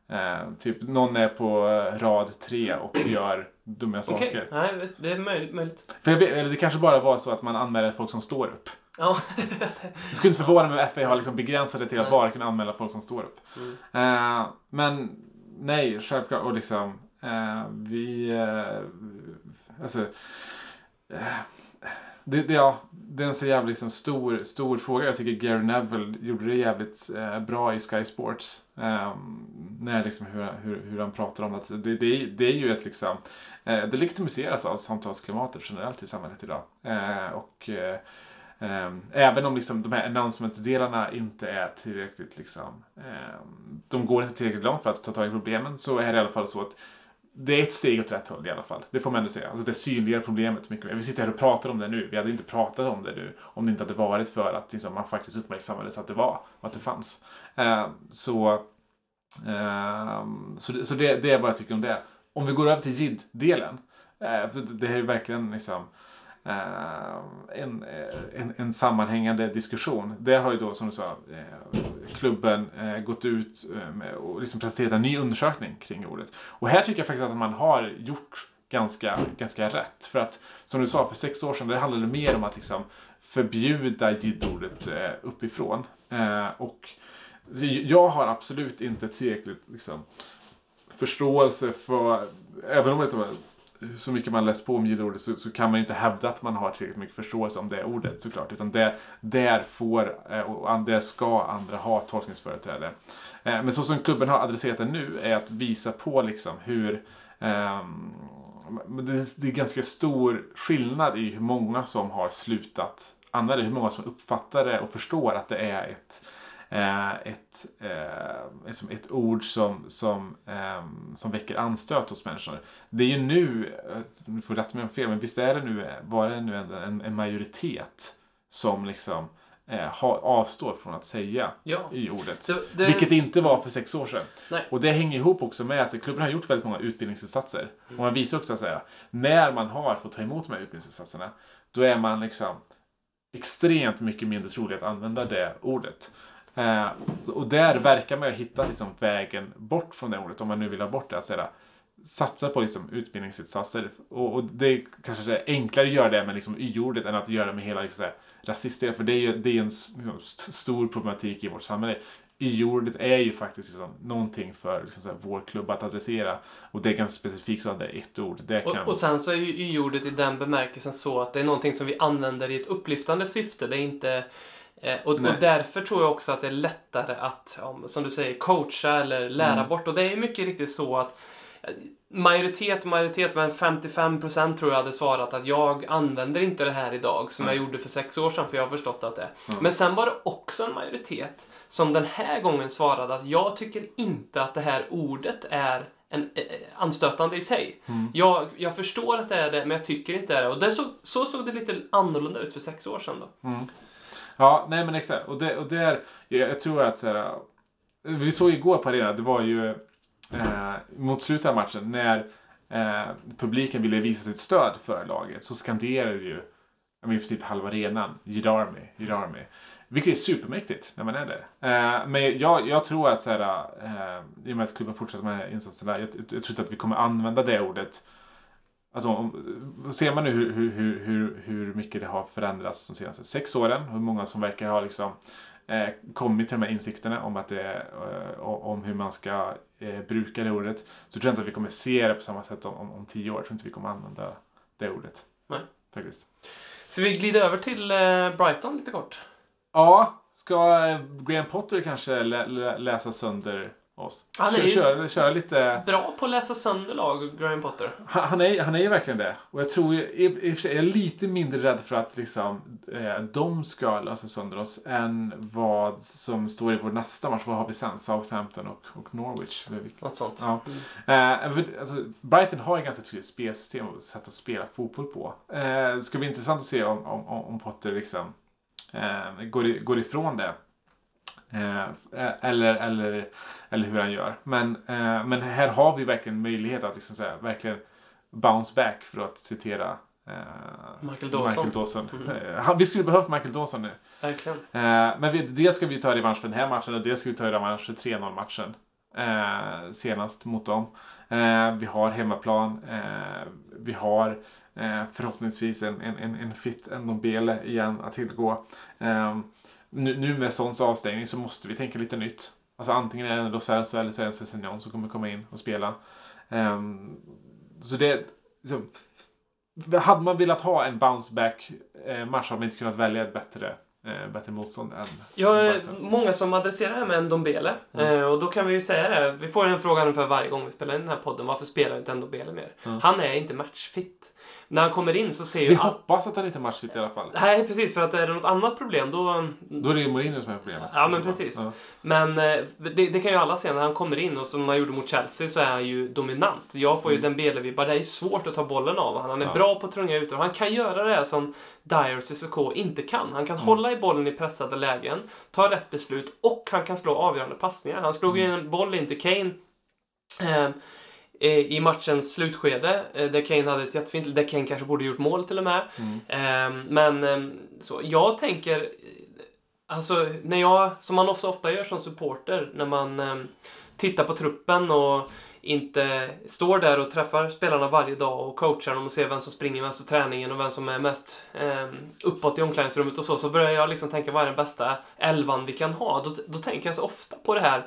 Speaker 2: eh, typ någon är på eh, rad tre och *clears throat* gör dumma
Speaker 1: Okej,
Speaker 2: saker.
Speaker 1: nej, det är möjligt. möjligt.
Speaker 2: För jag eller det kanske bara var så att man anmäler folk som står upp.
Speaker 1: Ja. *laughs*
Speaker 2: Det skulle inte förvåna mig om FA har liksom begränsat det till att
Speaker 1: Nej.
Speaker 2: bara kunna anmäla folk som står upp.
Speaker 1: Mm.
Speaker 2: Eh, men nej, självklart. Och liksom, eh, vi... Eh, alltså, eh, det, det, ja, det är en så jävla liksom, stor, stor fråga. Jag tycker Gary Neville gjorde det jävligt eh, bra i Sky Sports. Eh, när liksom hur, hur, hur han pratar om att det, det, det är ju ett liksom, eh, det legitimiseras av samtalsklimatet generellt i samhället idag. Eh, och eh, ehm, även om liksom de här announcements-delarna inte är tillräckligt liksom, ehm, de går inte tillräckligt långt för att ta tag i problemen så är det i alla fall så att det är ett steg åt rätt håll i alla fall. Det får man ändå säga. Alltså det synliggör problemet mycket mer. Vi sitter här och pratar om det nu. Vi hade inte pratat om det nu om det inte hade varit för att liksom, man faktiskt uppmärksammades att det var och att det fanns. Eh, så eh, så det, så det, det är vad jag tycker om det. Om vi går över till JID-delen. Eh, det här är verkligen liksom eh, Eh, en, eh, en, en sammanhängande diskussion. Där har ju då, som du sa, eh, klubben gått ut och liksom presenterat en ny undersökning kring ordet. Och här tycker jag faktiskt att man har gjort ganska, ganska rätt. För att, som du sa, för sex år sedan, det handlade mer om att liksom förbjuda jidordet uppifrån. Och jag har absolut inte tillräckligt liksom, förståelse för, även om det så, mycket man läst på om gillordet så, så kan man ju inte hävda att man har tillräckligt mycket förståelse om det ordet såklart. Utan det, där får, eh, och där ska andra ha tolkningsföreträde. Eh, men så som klubben har adresserat det nu är att visa på liksom hur um, det är ganska stor skillnad i hur många som har slutat använda det, hur många som uppfattar det och förstår att det är ett ett, eh, ett ord som, som, eh, som väcker anstöt hos människor. Det är ju nu, du eh, får rätta mig om fel, men visst är det nu, var det nu en, en majoritet som liksom eh, ha, avstår från att säga
Speaker 1: Ja.
Speaker 2: i ordet.
Speaker 1: Det-
Speaker 2: Vilket inte var för sex år sedan.
Speaker 1: Nej.
Speaker 2: Och det hänger ihop också med att alltså, klubben har gjort väldigt många utbildningsinsatser. Och man visar också att säga, när man har fått ta emot de här utbildningsinsatserna, då är man liksom extremt mycket mindre trolig att använda det ordet. Eh, och där verkar man ju ha hittat liksom vägen bort från det ordet, om man nu vill ha bort det. Säga, satsa på liksom utbildningsinsatser. Och, och det kanske är enklare att göra det med liksom y-ordet än att göra det med hela liksom, rasistdelen. För det är ju det är en liksom, st- stor problematik i vårt samhälle. Y-ordet är ju faktiskt liksom någonting för liksom, så här, vår klubb att adressera. Och det är ganska specifikt så att det är ett ord. Det kan...
Speaker 1: Och, och sen så är ju y-ordet i den bemärkelsen så att det är någonting som vi använder i ett upplyftande syfte. Det är inte... Eh, och, och därför tror jag också att det är lättare att, som du säger, coacha eller lära
Speaker 2: Mm.
Speaker 1: bort. Och det är ju mycket riktigt så att eh, majoritet, majoritet, men 55% tror jag hade svarat att jag använder inte det här idag som jag gjorde för sex år sedan för jag har förstått att det är. Men sen var det också en majoritet som den här gången svarade att jag tycker inte att det här ordet är en, eh, anstötande i sig. Jag, jag förstår att det är det, men jag tycker inte det är det. Och det så, så såg det lite annorlunda ut för sex år sedan då.
Speaker 2: Ja, nej men exakt. Och, det, och där, jag, jag tror att så här, eh, vi såg igår på arenan, det var ju eh, mot slutet av matchen när eh, publiken ville visa sitt stöd för laget så skanderade ju i princip halva arenan Jid Army, Jid Army. Vilket är supermäktigt när man är där. Eh, men jag, jag tror att så här, eh, i och med att klubben fortsätter med insatserna, jag, jag, jag tror inte att vi kommer använda det ordet Alltså, ser man nu hur, hur, hur, hur, mycket det har förändrats de senaste sex åren, hur många som verkar ha liksom, eh, kommit till de här insikterna om, att det, eh, om hur man ska eh, bruka det ordet, så tror jag inte att vi kommer se det på samma sätt om, om, om tio år. Jag tror inte vi kommer använda det ordet.
Speaker 1: Nej.
Speaker 2: Faktiskt.
Speaker 1: Så vi glider över till eh, Brighton lite kort.
Speaker 2: Ja, ska eh, Graham Potter kanske lä, läsa sönder oss?
Speaker 1: Han är
Speaker 2: köra, köra lite...
Speaker 1: Bra på att läsa sönder lag, Graham Potter.
Speaker 2: Han, han, är, han är ju verkligen det. Och jag tror i, i jag är lite mindre rädd för att liksom, eh, de ska lösa sönder oss än vad som står i vår nästa match. Vad har vi sen? Southampton och, och Norwich. Eller
Speaker 1: Något sånt.
Speaker 2: Ja. Eh, för- alltså, Brighton har ju ganska tydligt spelsystem och sätt att spela fotboll på. Eh, det ska bli intressant att se om, om, om Potter liksom, eh, går, går ifrån det. Eh, eller, eller, eller hur han gör. Men, eh, men här har vi verkligen möjlighet att liksom säga, verkligen bounce back för att citera eh,
Speaker 1: Michael Dawson.
Speaker 2: Michael Dawson. Eh, han- vi skulle behövt Michael Dawson nu.
Speaker 1: Verkligen.
Speaker 2: Eh, men vi, dels ska vi ta revansch för den här matchen och dels ska vi ta revansch för 3-0 matchen. Eh, senast mot dem. Eh, vi har hemmaplan. Eh, vi har eh, förhoppningsvis en, en, en, en fit Ndombele igen att tillgå. Eh, nu, nu med Sons avstängning så måste vi tänka lite nytt. Alltså antingen är det Lo Celso eller så är det en Sessignon som kommer komma in och spela. Eh, så det... Så, hade man velat ha en bounce back eh, match hade man inte kunnat välja ett bättre, eh, bättre motstånd än
Speaker 1: är
Speaker 2: Brighton.
Speaker 1: många som adresserar det här med Ndombele.
Speaker 2: Mm.
Speaker 1: Eh, och då kan vi ju säga det. Vi får den frågan ungefär varje gång vi spelar in den här podden. Varför spelar inte Ndombele mer?
Speaker 2: Mm.
Speaker 1: Han är inte matchfit. När han kommer in så ser ju...
Speaker 2: Vi hoppas att han inte är matchfit i alla fall.
Speaker 1: Nej, precis. För att är det något annat problem då...
Speaker 2: Då är det ju Mourinho som är problemet.
Speaker 1: Ja, men precis.
Speaker 2: ja.
Speaker 1: Men eh, det, det kan ju alla se när han kommer in och som han gjorde mot Chelsea så är han ju dominant. Jag får ju den vibbar Det är svårt att ta bollen av honom. Han är
Speaker 2: Mm. Ja.
Speaker 1: bra på att ut och han kan göra det som Dyer och Cissoko inte kan. Han
Speaker 2: Mm.
Speaker 1: kan hålla i bollen i pressade lägen, ta rätt beslut och han kan slå avgörande passningar. Han slog ju
Speaker 2: Mm.
Speaker 1: en boll in till Kane eh, eh, i matchens slutskede eh, där Kane hade ett jättefint, där Kane kanske borde gjort mål till och med.
Speaker 2: Mm.
Speaker 1: Eh, men eh, så, jag tänker, eh, alltså när jag, som man ofta, ofta gör som supporter, när man eh, tittar på truppen och inte står där och träffar spelarna varje dag och coachar dem och ser vem som springer mest på träningen och vem som är mest eh, uppåt i omklädningsrummet och så, så börjar jag liksom tänka vad är den bästa elvan vi kan ha? Då, då tänker jag så ofta på det här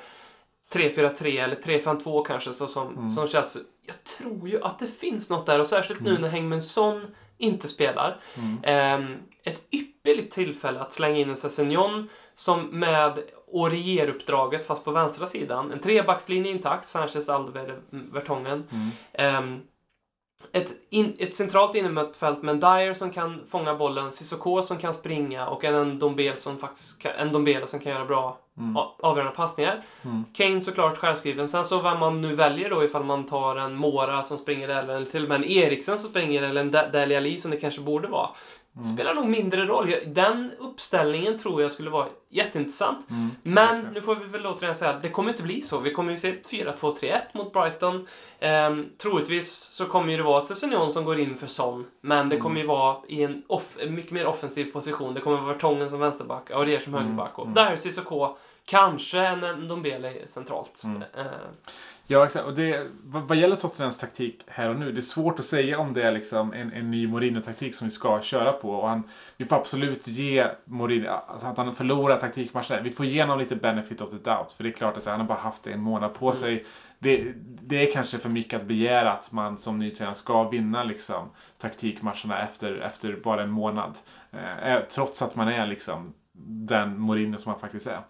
Speaker 1: 3-4-3 eller 3-5-2 kanske så som,
Speaker 2: Mm.
Speaker 1: som känns. Jag tror ju att det finns något där och särskilt nu
Speaker 2: Mm.
Speaker 1: när Hengmen Son inte spelar.
Speaker 2: Mm.
Speaker 1: Ehm, ett ypperligt tillfälle att slänga in en Sessignon som med Orier-uppdraget fast på vänstra sidan. En trebackslinje intakt, Sanchez, Alder, Vertongen.
Speaker 2: Mm.
Speaker 1: Ehm, ett, in, ett centralt innermittfält med en Dyer som kan fånga bollen, Sissoko som kan springa och en Ndombele som faktiskt kan, en Ndombele som kan göra bra
Speaker 2: Mm.
Speaker 1: avgörande passningar.
Speaker 2: Mm.
Speaker 1: Kane såklart självskriven. Sen så vem man nu väljer då ifall man tar en Mora som springer där eller till och med en Eriksen som springer eller en Da- Dele Alli som det kanske borde vara.
Speaker 2: Mm.
Speaker 1: Spelar nog mindre roll. Den uppställningen tror jag skulle vara jätteintressant.
Speaker 2: Mm.
Speaker 1: Men
Speaker 2: Verkligen.
Speaker 1: nu får vi väl återigen säga att det kommer inte bli så. Vi kommer ju se 4-2-3-1 mot Brighton. Ehm, troligtvis så kommer det vara Sessignon som går in för Son. Men det kommer ju vara i en, off- mycket mer offensiv position. Det kommer vara Vertongen som vänsterback, Aurier som högerback och
Speaker 2: mm.
Speaker 1: där Cissoko Kanske en Ndombele centralt.
Speaker 2: Mm.
Speaker 1: Eh,
Speaker 2: Ja, exakt. Och det, vad, vad gäller Tottenhams taktik här och nu, det är svårt att säga om det är liksom en, en ny Mourinho-taktik som vi ska köra på. Och han, vi får absolut ge Mourinho, alltså att han förlorar taktikmatchen. Vi får ge honom lite benefit of the doubt. För det är klart att han har bara haft en månad på
Speaker 1: Mm.
Speaker 2: sig. Det, det är kanske för mycket att begära att man som ny tränare ska vinna liksom, taktikmatcherna efter, efter bara en månad. Eh, trots att man är liksom den Mourinho som han faktiskt är.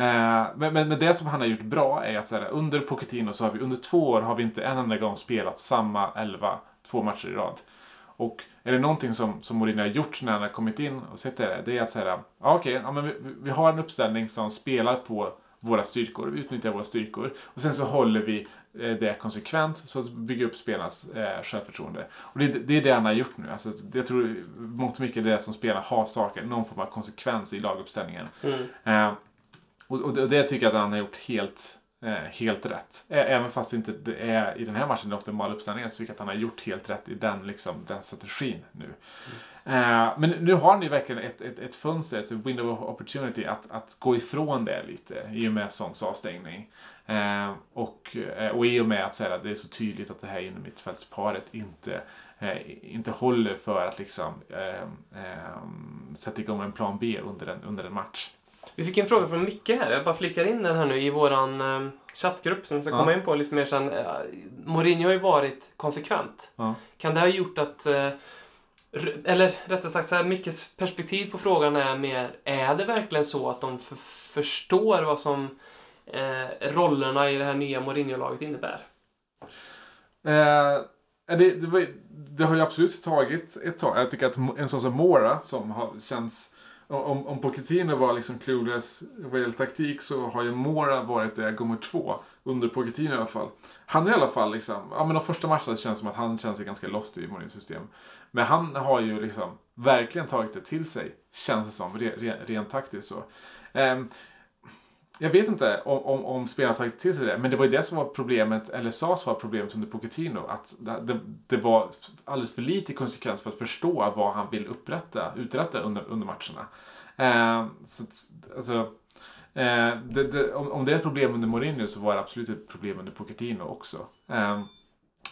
Speaker 2: Eh, men, men, men det som han har gjort bra är att här, under Pochettino så har vi under två år har vi inte en enda gång spelat samma elva två matcher i rad. Och är det någonting som, som Mourinho har gjort när han har kommit in och sett det, det är att säga ja okej, ja, men vi, vi har en uppställning som spelar på våra styrkor, vi utnyttjar våra styrkor och sen så håller vi eh, det konsekvent så att bygga upp spelarnas eh, självförtroende. Och det, det är det han har gjort nu. Alltså, jag tror mångt och mycket det som spelarna har saker, någon form av konsekvens i laguppställningen.
Speaker 1: mm.
Speaker 2: Eh, och, och det, det tycker jag att han har gjort helt, eh, helt rätt. Även fast inte det är i den här matchen den optimala uppställningen så tycker jag att han har gjort helt rätt i den, liksom, den strategin nu. Eh, men nu har ni verkligen ett, ett, ett fönster, ett window of opportunity att, att gå ifrån det lite i och med Sons avstängning. Eh, och, eh, och i och med att säga att det är så tydligt att det här innermittfältsparet inte, eh, inte håller för att liksom, eh, eh, sätta igång en plan B under en, under en match.
Speaker 1: Vi fick en fråga från Micke här. Jag bara flickar in den här nu i våran eh, chattgrupp som vi ska
Speaker 2: Ja.
Speaker 1: komma in på lite mer sen. Eh, Mourinho har ju varit konsekvent.
Speaker 2: Ja.
Speaker 1: Kan det ha gjort att... Eh, eller rättare sagt så här, Mickes perspektiv på frågan är mer, är det verkligen så att de förstår vad som eh, rollerna i det här nya Mourinho-laget innebär?
Speaker 2: Eh, det, det, var, det har ju absolut tagit ett tag. Jag tycker att en sån som Mora som har, känns... Om, om Pochettino var liksom clueless vad gäller taktik så har ju Mora varit det gånger två. Under Pochettino i alla fall. Han är i alla fall liksom... Ja men de första matcherna känns som att han känner sig ganska lost i Mourinhos system. Men han har ju liksom verkligen tagit det till sig. Känns det som. Re, re, rent taktiskt så. Ehm, jag vet inte om, om, om spelarna tagit till sig det, men det var ju det som var problemet, eller sades vara problemet under Pochettino. Att det, det, var alldeles för lite konsekvens för att förstå vad han vill upprätta, uträtta under, under matcherna. Eh, så, alltså, eh, det, det, om, om det är ett problem under Mourinho så var det absolut ett problem under Pochettino också. Eh,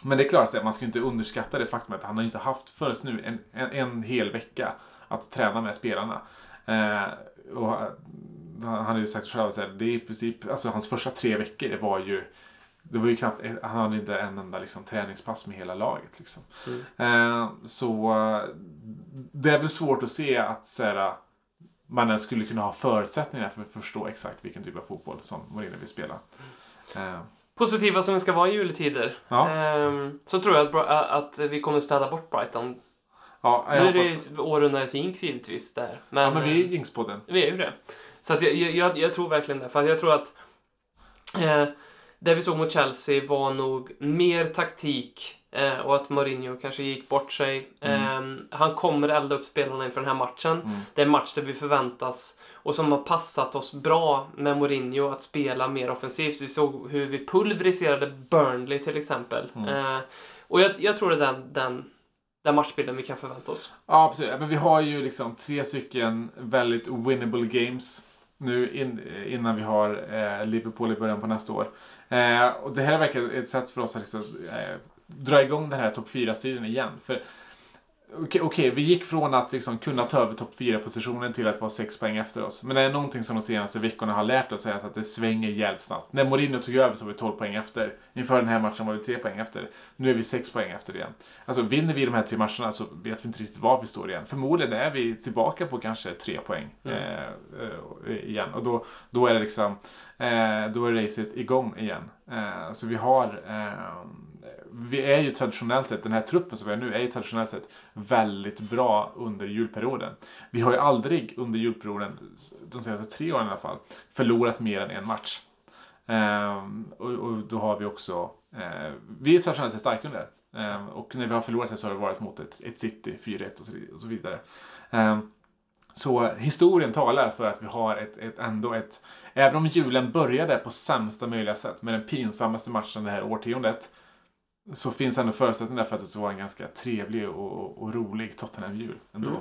Speaker 2: men det är klart att man ska inte underskatta det faktum att han har inte haft förrän nu en, en, en hel vecka att träna med spelarna. Eh, och han hade ju sagt själv att det är i princip, alltså hans första tre veckor det var ju det var ju knappt, han hade inte en enda liksom, träningspass med hela laget. Liksom. Eh, så eh, det är väl svårt att se att så här, man ens skulle kunna ha förutsättningar för att förstå exakt vilken typ av fotboll som Mourinho vill spela. Eh,
Speaker 1: positiva som vi ska vara i juletider
Speaker 2: Ja.
Speaker 1: ehm, så tror jag att, att vi kommer städa bort Brighton.
Speaker 2: Ja,
Speaker 1: Nu är
Speaker 2: hoppas.
Speaker 1: det Århundradets jinx givetvis där. Men,
Speaker 2: Ja, men vi är
Speaker 1: eh,
Speaker 2: ju Jinx-podden.
Speaker 1: Vi är ju det. Så att jag, jag- jag, tror verkligen det. För jag tror att eh, det vi såg mot Chelsea var nog mer taktik eh, och att Mourinho kanske gick bort sig. Eh, han kommer elda upp spelarna inför den här matchen.
Speaker 2: Mm.
Speaker 1: Det är en match där vi förväntas och som har passat oss bra med Mourinho att spela mer offensivt. Vi såg hur vi pulveriserade Burnley till exempel. Eh, och jag, jag tror det är den, den, den matchbilden vi kan förvänta oss.
Speaker 2: Ja, precis. Men vi har ju liksom tre stycken väldigt winnable games nu in, innan vi har eh, Liverpool i början på nästa år. Eh, och det här verkar ett sätt för oss att liksom, eh, dra igång den här topp 4-striden igen. För Okej, okej, vi gick från att liksom kunna ta över topp 4-positionen till att vara 6 poäng efter oss. Men det är någonting som de senaste veckorna har lärt oss är att det svänger jävligt snabbt. När Mourinho tog över så var vi 12 poäng efter. Inför den här matchen var vi 3 poäng efter. Nu är vi 6 poäng efter igen. Alltså vinner vi de här tre matcherna så vet vi inte riktigt var vi står igen. Förmodligen är vi tillbaka på kanske 3 poäng eh, eh, igen. Och då, då är det liksom, eh, då är racet igång igen. Eh, så vi har eh, vi är ju traditionellt sett, den här truppen som vi har nu är ju traditionellt sett väldigt bra under julperioden. Vi har ju aldrig under julperioden, de senaste tre åren i alla fall, förlorat mer än en match. Ehm, och, och då har vi också, eh, vi är traditionellt sett starka under. Ehm, och när vi har förlorat så har det varit mot ett, ett City, 4-1 och så, och så vidare. Ehm, så historien talar för att vi har ett, ett, ändå ett, även om julen började på sämsta möjliga sätt med den pinsammaste matchen det här årtiondet, så finns ändå förutsättningar för att det ska vara en ganska trevlig och, och rolig Tottenham-jul ändå.
Speaker 1: Mm.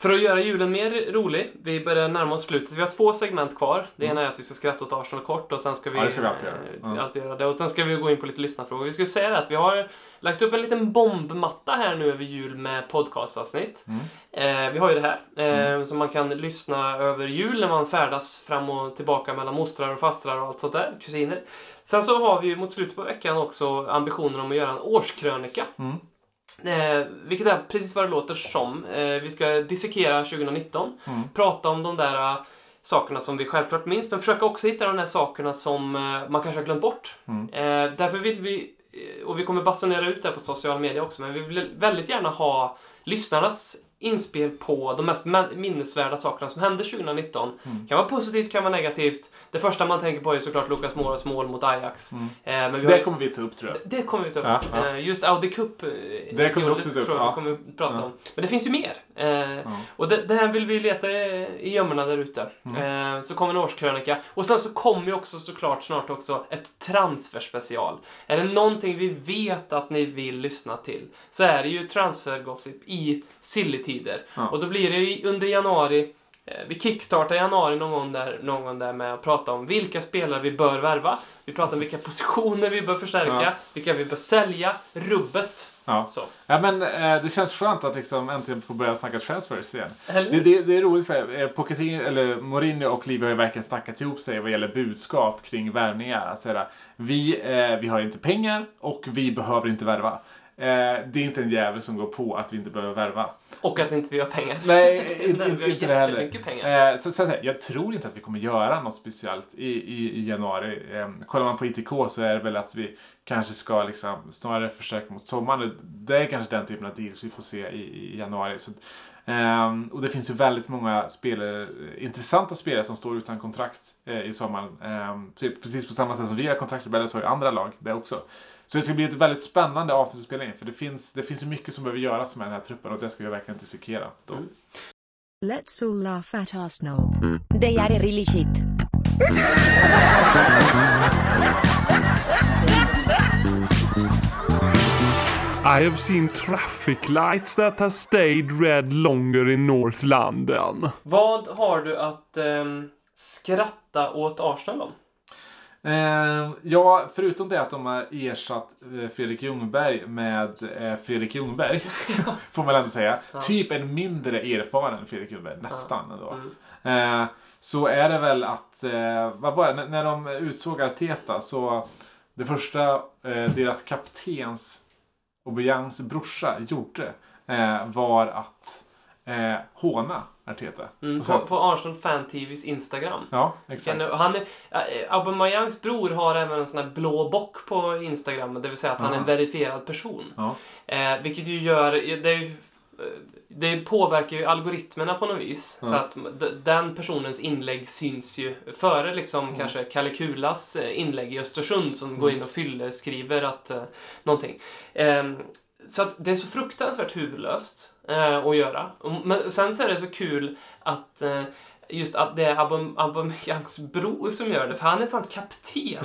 Speaker 1: För att göra julen mer rolig, vi börjar närma oss slutet. Vi har två segment kvar. Det ena är att vi ska skratta åt Arsenal kort och sen ska vi,
Speaker 2: Mm. Ja, det ska vi alltid göra. Ja.
Speaker 1: alltid göra det. Och sen ska vi gå in på lite lyssnarfrågor. Vi ska säga det att vi har lagt upp en liten bombmatta här nu över jul med podcastavsnitt.
Speaker 2: Mm.
Speaker 1: Eh, vi har ju det här eh, som man kan lyssna över jul när man färdas fram och tillbaka mellan mostrar och fastrar och allt sånt där, kusiner. Sen så har vi ju mot slutet på veckan också ambitionen om att göra en årskrönika.
Speaker 2: Mm.
Speaker 1: Eh, vilket är precis vad det låter som. Eh, vi ska dissekera 2019.
Speaker 2: Mm.
Speaker 1: Prata om de där eh, sakerna som vi självklart minns, men försöka också hitta de där sakerna som eh, man kanske har glömt bort.
Speaker 2: Mm.
Speaker 1: Eh, därför vill vi, eh, och vi kommer basunera ut det här på sociala medier också, men vi vill väldigt gärna ha lyssnarnas inspel på de mest minnesvärda sakerna som hände 2019.
Speaker 2: Mm.
Speaker 1: Kan vara positivt, kan vara negativt. Det första man tänker på är såklart Lukas Moras mål mot Ajax.
Speaker 2: Mm.
Speaker 1: Eh, men har
Speaker 2: Det kommer vi ta upp tror jag.
Speaker 1: det kommer vi ta upp.
Speaker 2: Ja, ja.
Speaker 1: Eh, Just Audi Cup eh,
Speaker 2: Det kommer vi också ta upp,
Speaker 1: tror jag
Speaker 2: ja.
Speaker 1: vi kommer prata om. Men det finns ju mer. Eh, Och det, det här vill vi leta i i gömmorna där ute.
Speaker 2: Mm.
Speaker 1: Eh, så kommer en årskrönika. Och sen så kommer ju också såklart snart också ett transferspecial. Är det någonting vi vet att ni vill lyssna till så är det ju transfergossip i silly-tider.
Speaker 2: Ja.
Speaker 1: Och då blir det ju under januari eh, vi kickstartar i januari någon gång, där, någon gång där med att prata om vilka spelare vi bör värva. Vi pratar om vilka positioner vi bör förstärka,
Speaker 2: Ja.
Speaker 1: vilka vi bör sälja, rubbet.
Speaker 2: Ja.
Speaker 1: Så.
Speaker 2: Ja, men eh, det känns skönt att liksom äntligen få börja snacka transfers igen. Det, det, det är roligt för eh, Pochettino, eller Mourinho och Livi har ju verkligen snackat ihop sig vad gäller budskap kring värvningar. Alltså, vi, eh, vi har inte pengar och vi behöver inte värva. Eh, det är inte en jävel som går på att vi inte behöver värva.
Speaker 1: Och att inte vi har pengar.
Speaker 2: Nej, *laughs* inte, det heller.
Speaker 1: pengar.
Speaker 2: Eh, så, så, så, jag tror inte att vi kommer göra något speciellt i, i, i januari. Eh, kollar man på ITK så är det väl att vi kanske ska liksom snarare förstärka mot sommaren. Det är kanske den typen av deals vi får se i, i januari. Så, ehm, och det finns ju väldigt många spelare, intressanta spelare som står utan kontrakt eh, i sommaren. Ehm, typ precis på samma sätt som vi har kontraktrebeller så har ju andra lag det också. Så det ska bli ett väldigt spännande avsnitt att spela in. För det finns, det finns mycket som behöver göras med den här truppen och det ska vi verkligen dissekera. Då.
Speaker 3: Let's all laugh at Arsenal. They are really shit.
Speaker 4: I have seen traffic lights that have stayed red longer in North London.
Speaker 1: Vad har du att ehm, skratta åt Arsenal om?
Speaker 2: Eh, ja, förutom det att de har ersatt eh, Fredrik Ljungberg med eh, Fredrik Ljungberg, *laughs* *laughs* får man ändå säga. Typ en mindre erfaren Fredrik Ljungberg, nästan ändå. Eh, så är det väl att, eh, vad var det, när de utsåg Arteta så det första eh, deras kaptens Aubayangs brorsa gjorde var att eh, håna Arteta.
Speaker 1: Mm, på, på Arsenal Fan TVs Instagram.
Speaker 2: Ja, exakt.
Speaker 1: Han är, äh, Aubameyangs bror har även en sån här blå bock på Instagram, det vill säga att han är en verifierad person.
Speaker 2: Ja.
Speaker 1: Eh, vilket ju gör, det, ju, eh, det påverkar ju algoritmerna på något vis.
Speaker 2: Ja.
Speaker 1: Så att den personens inlägg syns ju före liksom
Speaker 2: Mm.
Speaker 1: kanske Kalle Kulas eh, inlägg i Östersund som går in och fyller, skriver att eh, någonting. Ehm, så att det är så fruktansvärt huvudlöst eh, att göra. Men sen så är det så kul att eh, just att det är Aubame- Aubameyangs bror som gör det, för han är fan kapten. *laughs*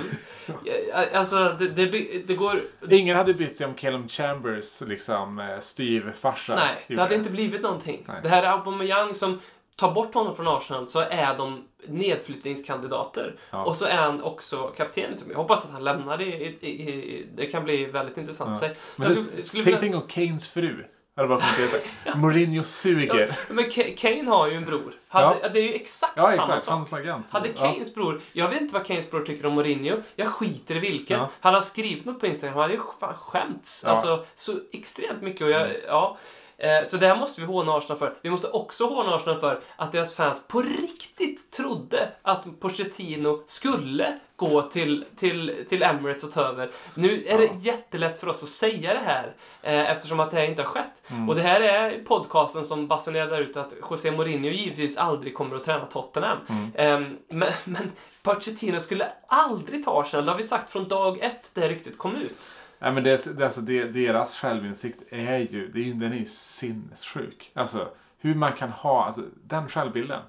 Speaker 1: Eh, alltså, det, det, det går...
Speaker 2: Ingen hade brytt sig om Callum Chambers liksom eh, styvfarsa.
Speaker 1: Nej, det hade inte blivit någonting.
Speaker 2: Nej.
Speaker 1: Det här är Aubameyang som tar bort honom från Arsenal så är de nedflyttningskandidater.
Speaker 2: Ja.
Speaker 1: Och så är han också kapten. Jag hoppas att han lämnar det. I, i, i, det kan bli väldigt intressant
Speaker 2: Ja. Men
Speaker 1: skulle- skulle
Speaker 2: tänk
Speaker 1: vilja-
Speaker 2: dig om Keynes fru bara kommit ut Mourinho suger.
Speaker 1: Ja, men Ka- Kane har ju en bror. Hade, Det är ju exakt
Speaker 2: Ja,
Speaker 1: samma
Speaker 2: exakt.
Speaker 1: sak.
Speaker 2: Hans agent.
Speaker 1: Hade
Speaker 2: Ja.
Speaker 1: Keynes bror, jag vet inte vad Keynes bror tycker om Mourinho, jag skiter i vilket.
Speaker 2: Ja.
Speaker 1: Han har skrivit något på Instagram, han hade ju skämts.
Speaker 2: Ja. Mm.
Speaker 1: Alltså, så extremt mycket. Och jag, ja. Eh, Så det här måste vi håna Arsenal för. Vi måste också håna Arsenal för att deras fans på riktigt trodde att Pochettino skulle gå till, till, till Emirates och ta över. Nu är det jättelätt för oss att säga det här eh, eftersom att det här inte har skett.
Speaker 2: Mm.
Speaker 1: Och det här är podcasten som basunerar ut att José Mourinho givetvis aldrig kommer att träna Tottenham.
Speaker 2: Mm.
Speaker 1: Ehm, men, men Pochettino skulle aldrig ta Arsenal, det har vi sagt från dag ett det ryktet kom ut.
Speaker 2: Nej, men det, det, alltså, det, deras självinsikt är ju, det är, den är ju sinnessjuk. Alltså, hur man kan ha alltså, den självbilden.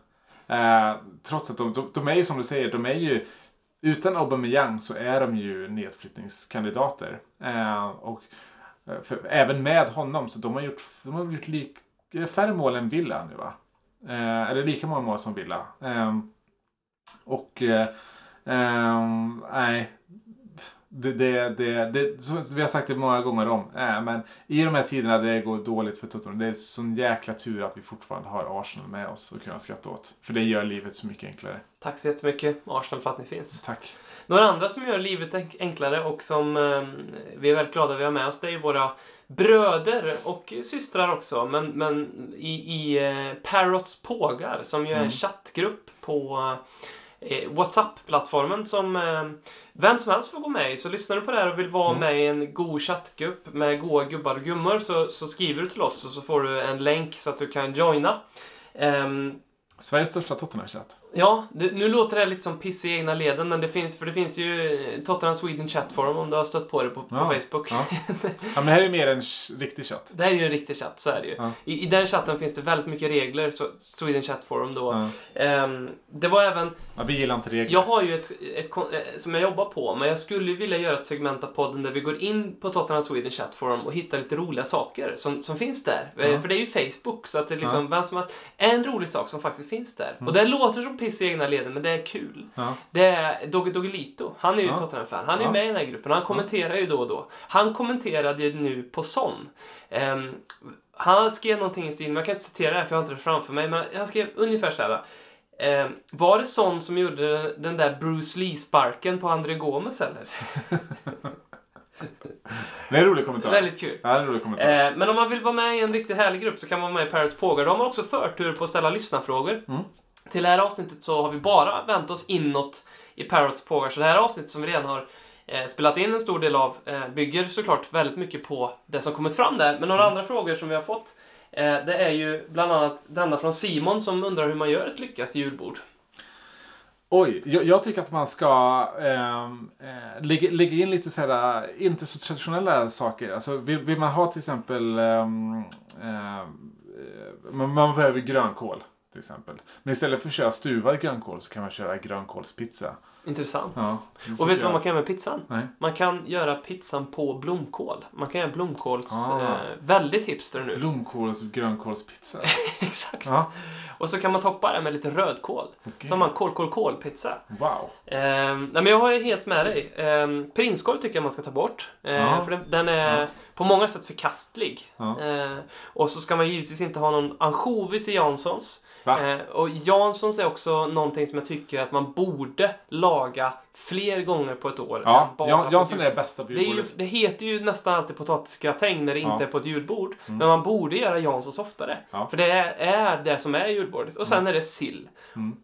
Speaker 2: Eh, trots att de, de, de är ju som du säger, de är ju utan Aubameyang så är de ju nedflyttningskandidater. Eh, och eh, för, även med honom så de har gjort, de har gjort lik, färre mål än Villa nu va? Eh, eller lika många mål som Villa. Eh, och eh, eh nej, det, det, det, det, så, vi har sagt det många gånger om. Eh, men i de här tiderna det går dåligt för Tottenham. Det är sån jäkla tur att vi fortfarande har Arsenal med oss och kunna skratta åt. För det gör livet så mycket enklare.
Speaker 1: Tack så jättemycket Arsenal för att ni finns.
Speaker 2: Tack.
Speaker 1: Några andra som gör livet enk- enklare och som eh, vi är väldigt glada att vi har med oss det är våra bröder och systrar också. Men, men i, i eh, Parrots Pågar som ju är en
Speaker 2: Mm.
Speaker 1: chattgrupp på eh, WhatsApp-plattformen som eh, vem som helst får gå med i. Så lyssnar du på det här och vill vara
Speaker 2: Mm.
Speaker 1: med i en god chattgrupp med goa gubbar och gummor så, så skriver du till oss och så får du en länk så att du kan joina. Ehm,
Speaker 2: Sveriges största Tottenham-chatt.
Speaker 1: Ja, det, nu låter det lite som piss i egna leden, men det finns, för det finns ju eh, Tottenham Sweden Chat Forum om du har stött på det på, på
Speaker 2: Ja,
Speaker 1: Facebook.
Speaker 2: Ja. *laughs* ja, men det här är mer en riktig chatt.
Speaker 1: Det här är ju en riktig chatt, så är det ju.
Speaker 2: Ja.
Speaker 1: I, I den chatten finns det väldigt mycket regler, så, Sweden Chat Forum då.
Speaker 2: Ja.
Speaker 1: Ehm, det var även,
Speaker 2: Ja, vi gillar inte regler.
Speaker 1: jag har ju ett, ett, kon- eh, som jag jobbar på, men jag skulle vilja göra ett segment av podden där vi går in på Tottenham Sweden Chat Forum och hittar lite roliga saker som, som finns där. Eh,
Speaker 2: Ja.
Speaker 1: För det är ju Facebook, så att det är liksom, vem som har, en rolig sak som faktiskt finns där. Och det låter som piss i egna leden, men det är kul.
Speaker 2: Ja.
Speaker 1: Det är Dogge Doggelito. Han är ju
Speaker 2: Ja.
Speaker 1: Tottenham-fan. Han är
Speaker 2: Ja.
Speaker 1: med i den här gruppen han kommenterar ju då och då. Han kommenterade ju nu på Son. Ehm, han skrev någonting i stil, men jag kan inte citera det här för jag har inte det framför mig, men han skrev ungefär så här. ehm, var det Son som gjorde den, där Bruce Lee-sparken på André Gomes eller? *laughs*
Speaker 2: Det är en rolig kommentar.
Speaker 1: Väldigt kul.
Speaker 2: Ja, det är en rolig kommentar.
Speaker 1: Eh, men om man vill vara med i en riktigt härlig grupp så kan man vara med i Parrots Pågar. Då har man också förtur på att ställa lyssnarfrågor.
Speaker 2: Mm.
Speaker 1: Till det här avsnittet så har vi bara vänt oss inåt i Parrots Pågar. Så det här avsnittet som vi redan har eh, spelat in en stor del av eh, bygger såklart väldigt mycket på det som kommit fram där. Men några
Speaker 2: Mm.
Speaker 1: andra frågor som vi har fått eh, det är ju bland annat denna från Simon som undrar hur man gör ett lyckat julbord.
Speaker 2: Oj, jag, jag tycker att man ska ehm, eh, lägga, lägga in lite sådär, inte så traditionella saker. Alltså, vill, vill man ha till exempel, ehm, ehm, eh, man, man behöver grönkål till exempel. Men istället för att köra stuvad grönkål så kan man köra grönkålspizza.
Speaker 1: Intressant.
Speaker 2: Ja,
Speaker 1: Och vet du vad man kan göra med pizzan?
Speaker 2: Nej.
Speaker 1: Man kan göra pizzan på blomkål. Man kan göra blomkåls...
Speaker 2: Ah.
Speaker 1: Eh, väldigt hipster nu.
Speaker 2: Blomkåls och grönkålspizza. *laughs*
Speaker 1: Exakt.
Speaker 2: Ja.
Speaker 1: Och så kan man toppa det med lite rödkål.
Speaker 2: Okej.
Speaker 1: Så har man kål, kål, kål-pizza.
Speaker 2: Wow.
Speaker 1: Ehm, nej, men jag har helt med dig. Ehm, prinskorv tycker jag man ska ta bort. Ehm,
Speaker 2: Ja.
Speaker 1: För den, den är på många sätt förkastlig. Eh, och så ska man givetvis inte ha någon ansjovis i Janssons. Eh, och Janssons är också någonting som jag tycker att man borde laga fler gånger på ett år.
Speaker 2: Ja, Jan,
Speaker 1: på
Speaker 2: Jansson är det bästa
Speaker 1: det, är ju,
Speaker 2: julbordet.
Speaker 1: det heter ju nästan alltid potatisgratäng när det
Speaker 2: Ja.
Speaker 1: inte är på ett julbord. Men man borde göra Janssons oftare.
Speaker 2: Ja.
Speaker 1: För det är, är det som är julbordet. Och sen är det sill.
Speaker 2: Mm.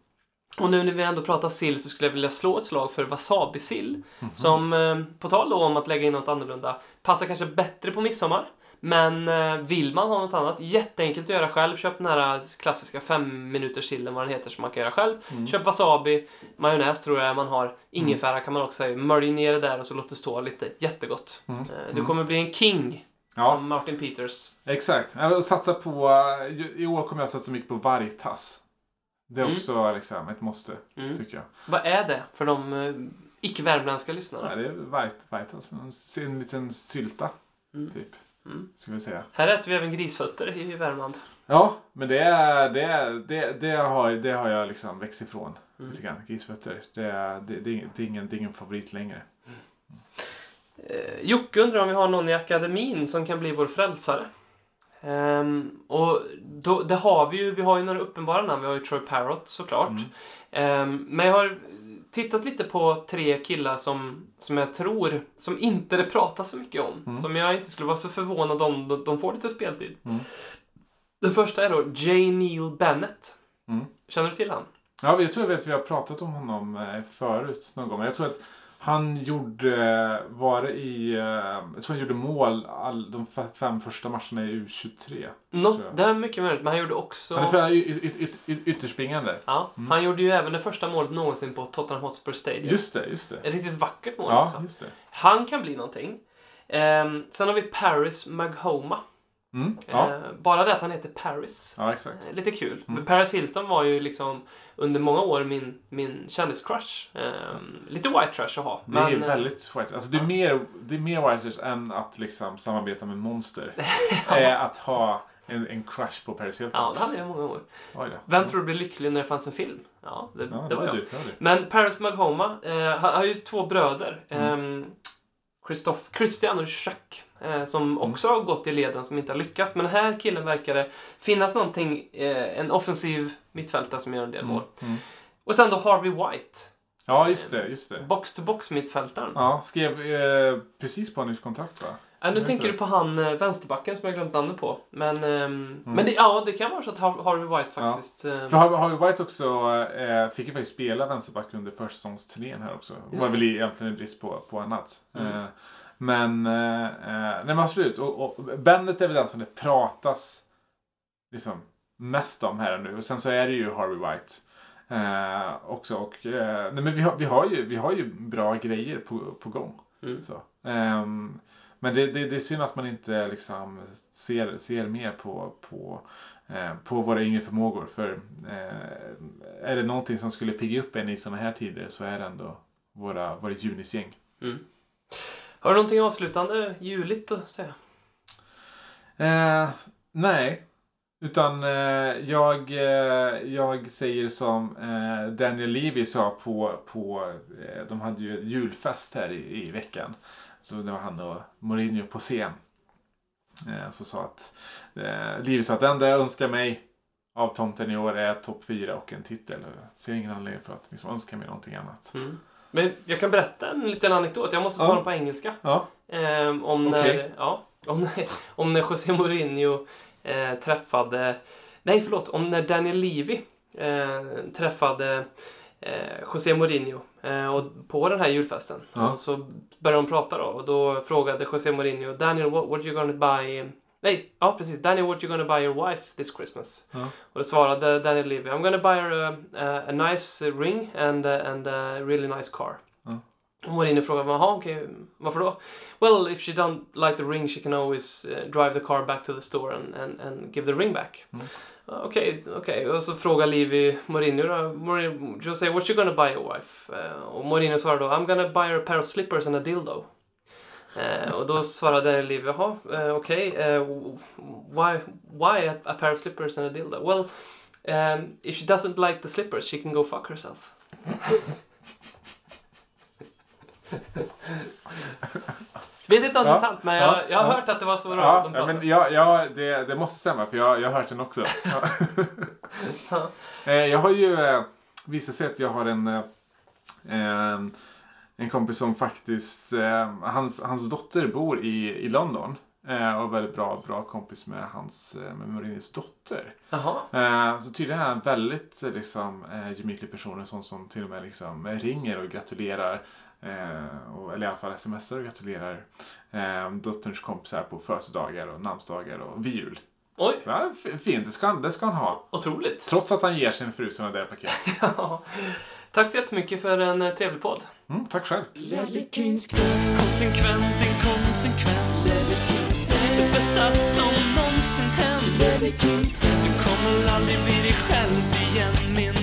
Speaker 1: Och nu när vi ändå pratar sill så skulle jag vilja slå ett slag för wasabi-sill.
Speaker 2: Mhm.
Speaker 1: Som, eh, på tal då om att lägga in något annorlunda, passar kanske bättre på midsommar. Men eh, vill man ha något annat, jätteenkelt att göra själv. Köp den här klassiska fem minuters sillen, vad den heter, som man kan göra själv.
Speaker 2: Mm.
Speaker 1: Köp wasabi, majonnäs tror jag man har. Ingefära kan man också säga. Mölj ner det där och så låt det stå lite. Jättegott.
Speaker 2: Mm.
Speaker 1: Eh, Du kommer bli en king,
Speaker 2: Ja.
Speaker 1: som Martin Peters.
Speaker 2: Exakt. Vill satsa på, I år kommer jag satsa mycket på vargtass. Det är
Speaker 1: Mm.
Speaker 2: också liksom ett måste,
Speaker 1: Mm.
Speaker 2: tycker jag.
Speaker 1: Vad är det för de eh, icke-värmländska lyssnarna?
Speaker 2: det är varg, vargtass. En, en liten sylta,
Speaker 1: Mm.
Speaker 2: typ.
Speaker 1: Mm.
Speaker 2: Skulle jag säga.
Speaker 1: Här äter vi även grisfötter i Värmland.
Speaker 2: Ja, men det, det, det, det, har, det har jag liksom växt ifrån.
Speaker 1: Mm.
Speaker 2: Lite grann. Grisfötter. Det, är- det, det, det, är ingen, det är ingen favorit längre.
Speaker 1: Eh, Jocke undrar om vi har någon i akademin som kan bli vår frälsare. Ehm, och då, det har vi ju. Vi har ju några uppenbara namn. Vi har ju Troy Parrott såklart.
Speaker 2: Mm.
Speaker 1: Ehm, men jag har tittat lite på tre killar som, som jag tror, som inte det pratas så mycket om.
Speaker 2: Mm.
Speaker 1: Som jag inte skulle vara så förvånad om de, de får lite speltid.
Speaker 2: Mm.
Speaker 1: Den första är då J. Neil Bennett.
Speaker 2: Mm.
Speaker 1: Känner du till han?
Speaker 2: Ja, jag tror jag vet att vi har pratat om honom eh, förut någon gång. Men jag tror att han gjorde, var det i, eh, jag tror han gjorde mål all, de fem första matcherna i U23.
Speaker 1: Något,
Speaker 2: Tror jag.
Speaker 1: det är mycket möjligt, men han gjorde också...
Speaker 2: Han är ytterspringande.
Speaker 1: Ja, han gjorde ju även det första målet någonsin på Tottenham Hotspur Stadium.
Speaker 2: Just det, just det.
Speaker 1: Ett riktigt vackert mål
Speaker 2: Ja,
Speaker 1: också. Han kan bli någonting. Ehm, sen har vi Paris Maghoma.
Speaker 2: Mm, ja.
Speaker 1: Eh, bara det att han heter Paris.
Speaker 2: ja.
Speaker 1: Eh, Lite kul.
Speaker 2: Mm.
Speaker 1: Men Paris Hilton var ju liksom under många år min, min kändiscrush. Ehm, lite white trash att ha.
Speaker 2: Det är
Speaker 1: men, eh,
Speaker 2: väldigt white. Alltså det är mer, det är mer white trash än att liksom samarbeta med Monster. Är *laughs* att ha en, en crush på Paris Hilton.
Speaker 1: Ja, det hade jag många år. Vem tror du blev lycklig när det fanns en film? Ja, det,
Speaker 2: Ja,
Speaker 1: det var jag.
Speaker 2: du. Det var.
Speaker 1: Men Paris Maghoma eh, har, har ju två bröder.
Speaker 2: Mm.
Speaker 1: Christoph, Christian och Jacques. Eh, som
Speaker 2: Mm.
Speaker 1: också har gått i leden som inte har lyckats. Men den här killen verkar det finnas någonting, eh, en offensiv mittfältare som gör en del
Speaker 2: Mm,
Speaker 1: mål.
Speaker 2: mm.
Speaker 1: Och sen då Harvey White.
Speaker 2: Ja, just det. Just det.
Speaker 1: Box-to-box mittfältaren.
Speaker 2: Ja, skrev eh, precis på nytt kontrakt va?
Speaker 1: Ja, nu tänker du på han eh, vänsterbacken som jag glömt namnet på. Men, ehm,
Speaker 2: Mm.
Speaker 1: men det, ja, det kan vara så att Har- Harvey White faktiskt... eh,
Speaker 2: För Harvey White också eh, fick ju faktiskt spela vänsterback under försäsongsturnén här också. Det var väl egentligen en brist på, på annat.
Speaker 1: Mm.
Speaker 2: Eh, men, eh, nej men absolut. Och, och Bennett är väl den som det pratas liksom mest om här och nu. Och sen så är det ju Harvey White. Eh, också och eh, nej men vi har, vi, har ju, vi har ju bra grejer på, på gång.
Speaker 1: Mm.
Speaker 2: Så. Men det, det, det är synd att man inte liksom ser, ser mer på, på, eh, på våra yngre förmågor. För eh, är det någonting som skulle pigga upp en i sådana här tider så är det ändå våra, våra junisgäng.
Speaker 1: mm. Har du någonting avslutande juligt att säga?
Speaker 2: Eh, nej. Utan eh, jag, eh, jag säger som eh, Daniel Levy sa på, på eh, de hade ju julfest här i, i veckan. Så det var han och Mourinho på scen. Eh, så sa att eh, Levy sa att det enda jag önskar mig av tomten i år är topp 4 och en titel. Jag ser ingen anledning för att liksom önska mig någonting annat.
Speaker 1: Mm. Men jag kan berätta en liten anekdot. Jag måste ta
Speaker 2: Ja.
Speaker 1: den på engelska.
Speaker 2: Ja.
Speaker 1: Ehm, om, när, ja, om, när, *laughs* om när José Mourinho eh, träffade... Nej, förlåt. Om när Daniel Levy eh, träffade eh, José Mourinho eh, och på den här julfesten.
Speaker 2: Ja.
Speaker 1: Så började de prata då och då frågade José Mourinho Daniel, what, what you gonna buy... Nej, ja precis. Daniel, what you gonna buy your wife this Christmas?
Speaker 2: Ja.
Speaker 1: Och då svarade Daniel Levy, I'm gonna buy her a, a, a nice ring and, a- and a really nice car.
Speaker 2: Ja.
Speaker 1: Mourinho frågade, jaha okej, varför då? Well, if she don't like the ring she can always uh, drive the car back to the store and, and, and give the ring back.
Speaker 2: Mm.
Speaker 1: Okej, okay, Okej, Okay. Och så frågar Livy Mourinho då, Mourinho, Jose, what you gonna buy your wife? Uh, och Mourinho svarar då, I'm gonna buy her a pair of slippers and a dildo. Uh, och då svarade Daniel Levy, jaha, uh, okej, eh, why, why a, a pair of slippers and a dildo? Well, um, if she doesn't like the slippers she can go fuck herself. *laughs*
Speaker 5: Vet inte om det är sant, men
Speaker 2: ja,
Speaker 5: jag, jag har hört att det var så bra
Speaker 2: Ja,
Speaker 5: de pratade.
Speaker 2: men ja, ja det, det måste stämma för jag, jag har hört den också. *laughs* Eh, jag har ju eh, visat sig att jag har en, eh, en, kompis som faktiskt, eh, hans, hans dotter bor i, i London. Eh, och väldigt bra, bra kompis med hans, eh, med Mourinhos dotter. Eh, så tydligen är han väldigt liksom, eh, gemytlig person. En sån som till och med liksom, ringer och gratulerar. Eh, och, eller i alla fall smsar och gratulerar eh, dotterns kompisar på födelsedagar och namnsdagar och vid jul.
Speaker 5: Oj,
Speaker 2: Så, ja, fint, det ska, han- det ska han ha.
Speaker 5: otroligt.
Speaker 2: Trots att han ger sin fru sådana där paket. *laughs*
Speaker 5: Ja. Tack så jättemycket för en eh, trevlig podd.
Speaker 2: Mm, tack själv.
Speaker 1: Konsekvent, inkonsekvent Det bästa som någonsin hänt Du kommer aldrig bli dig själv igen min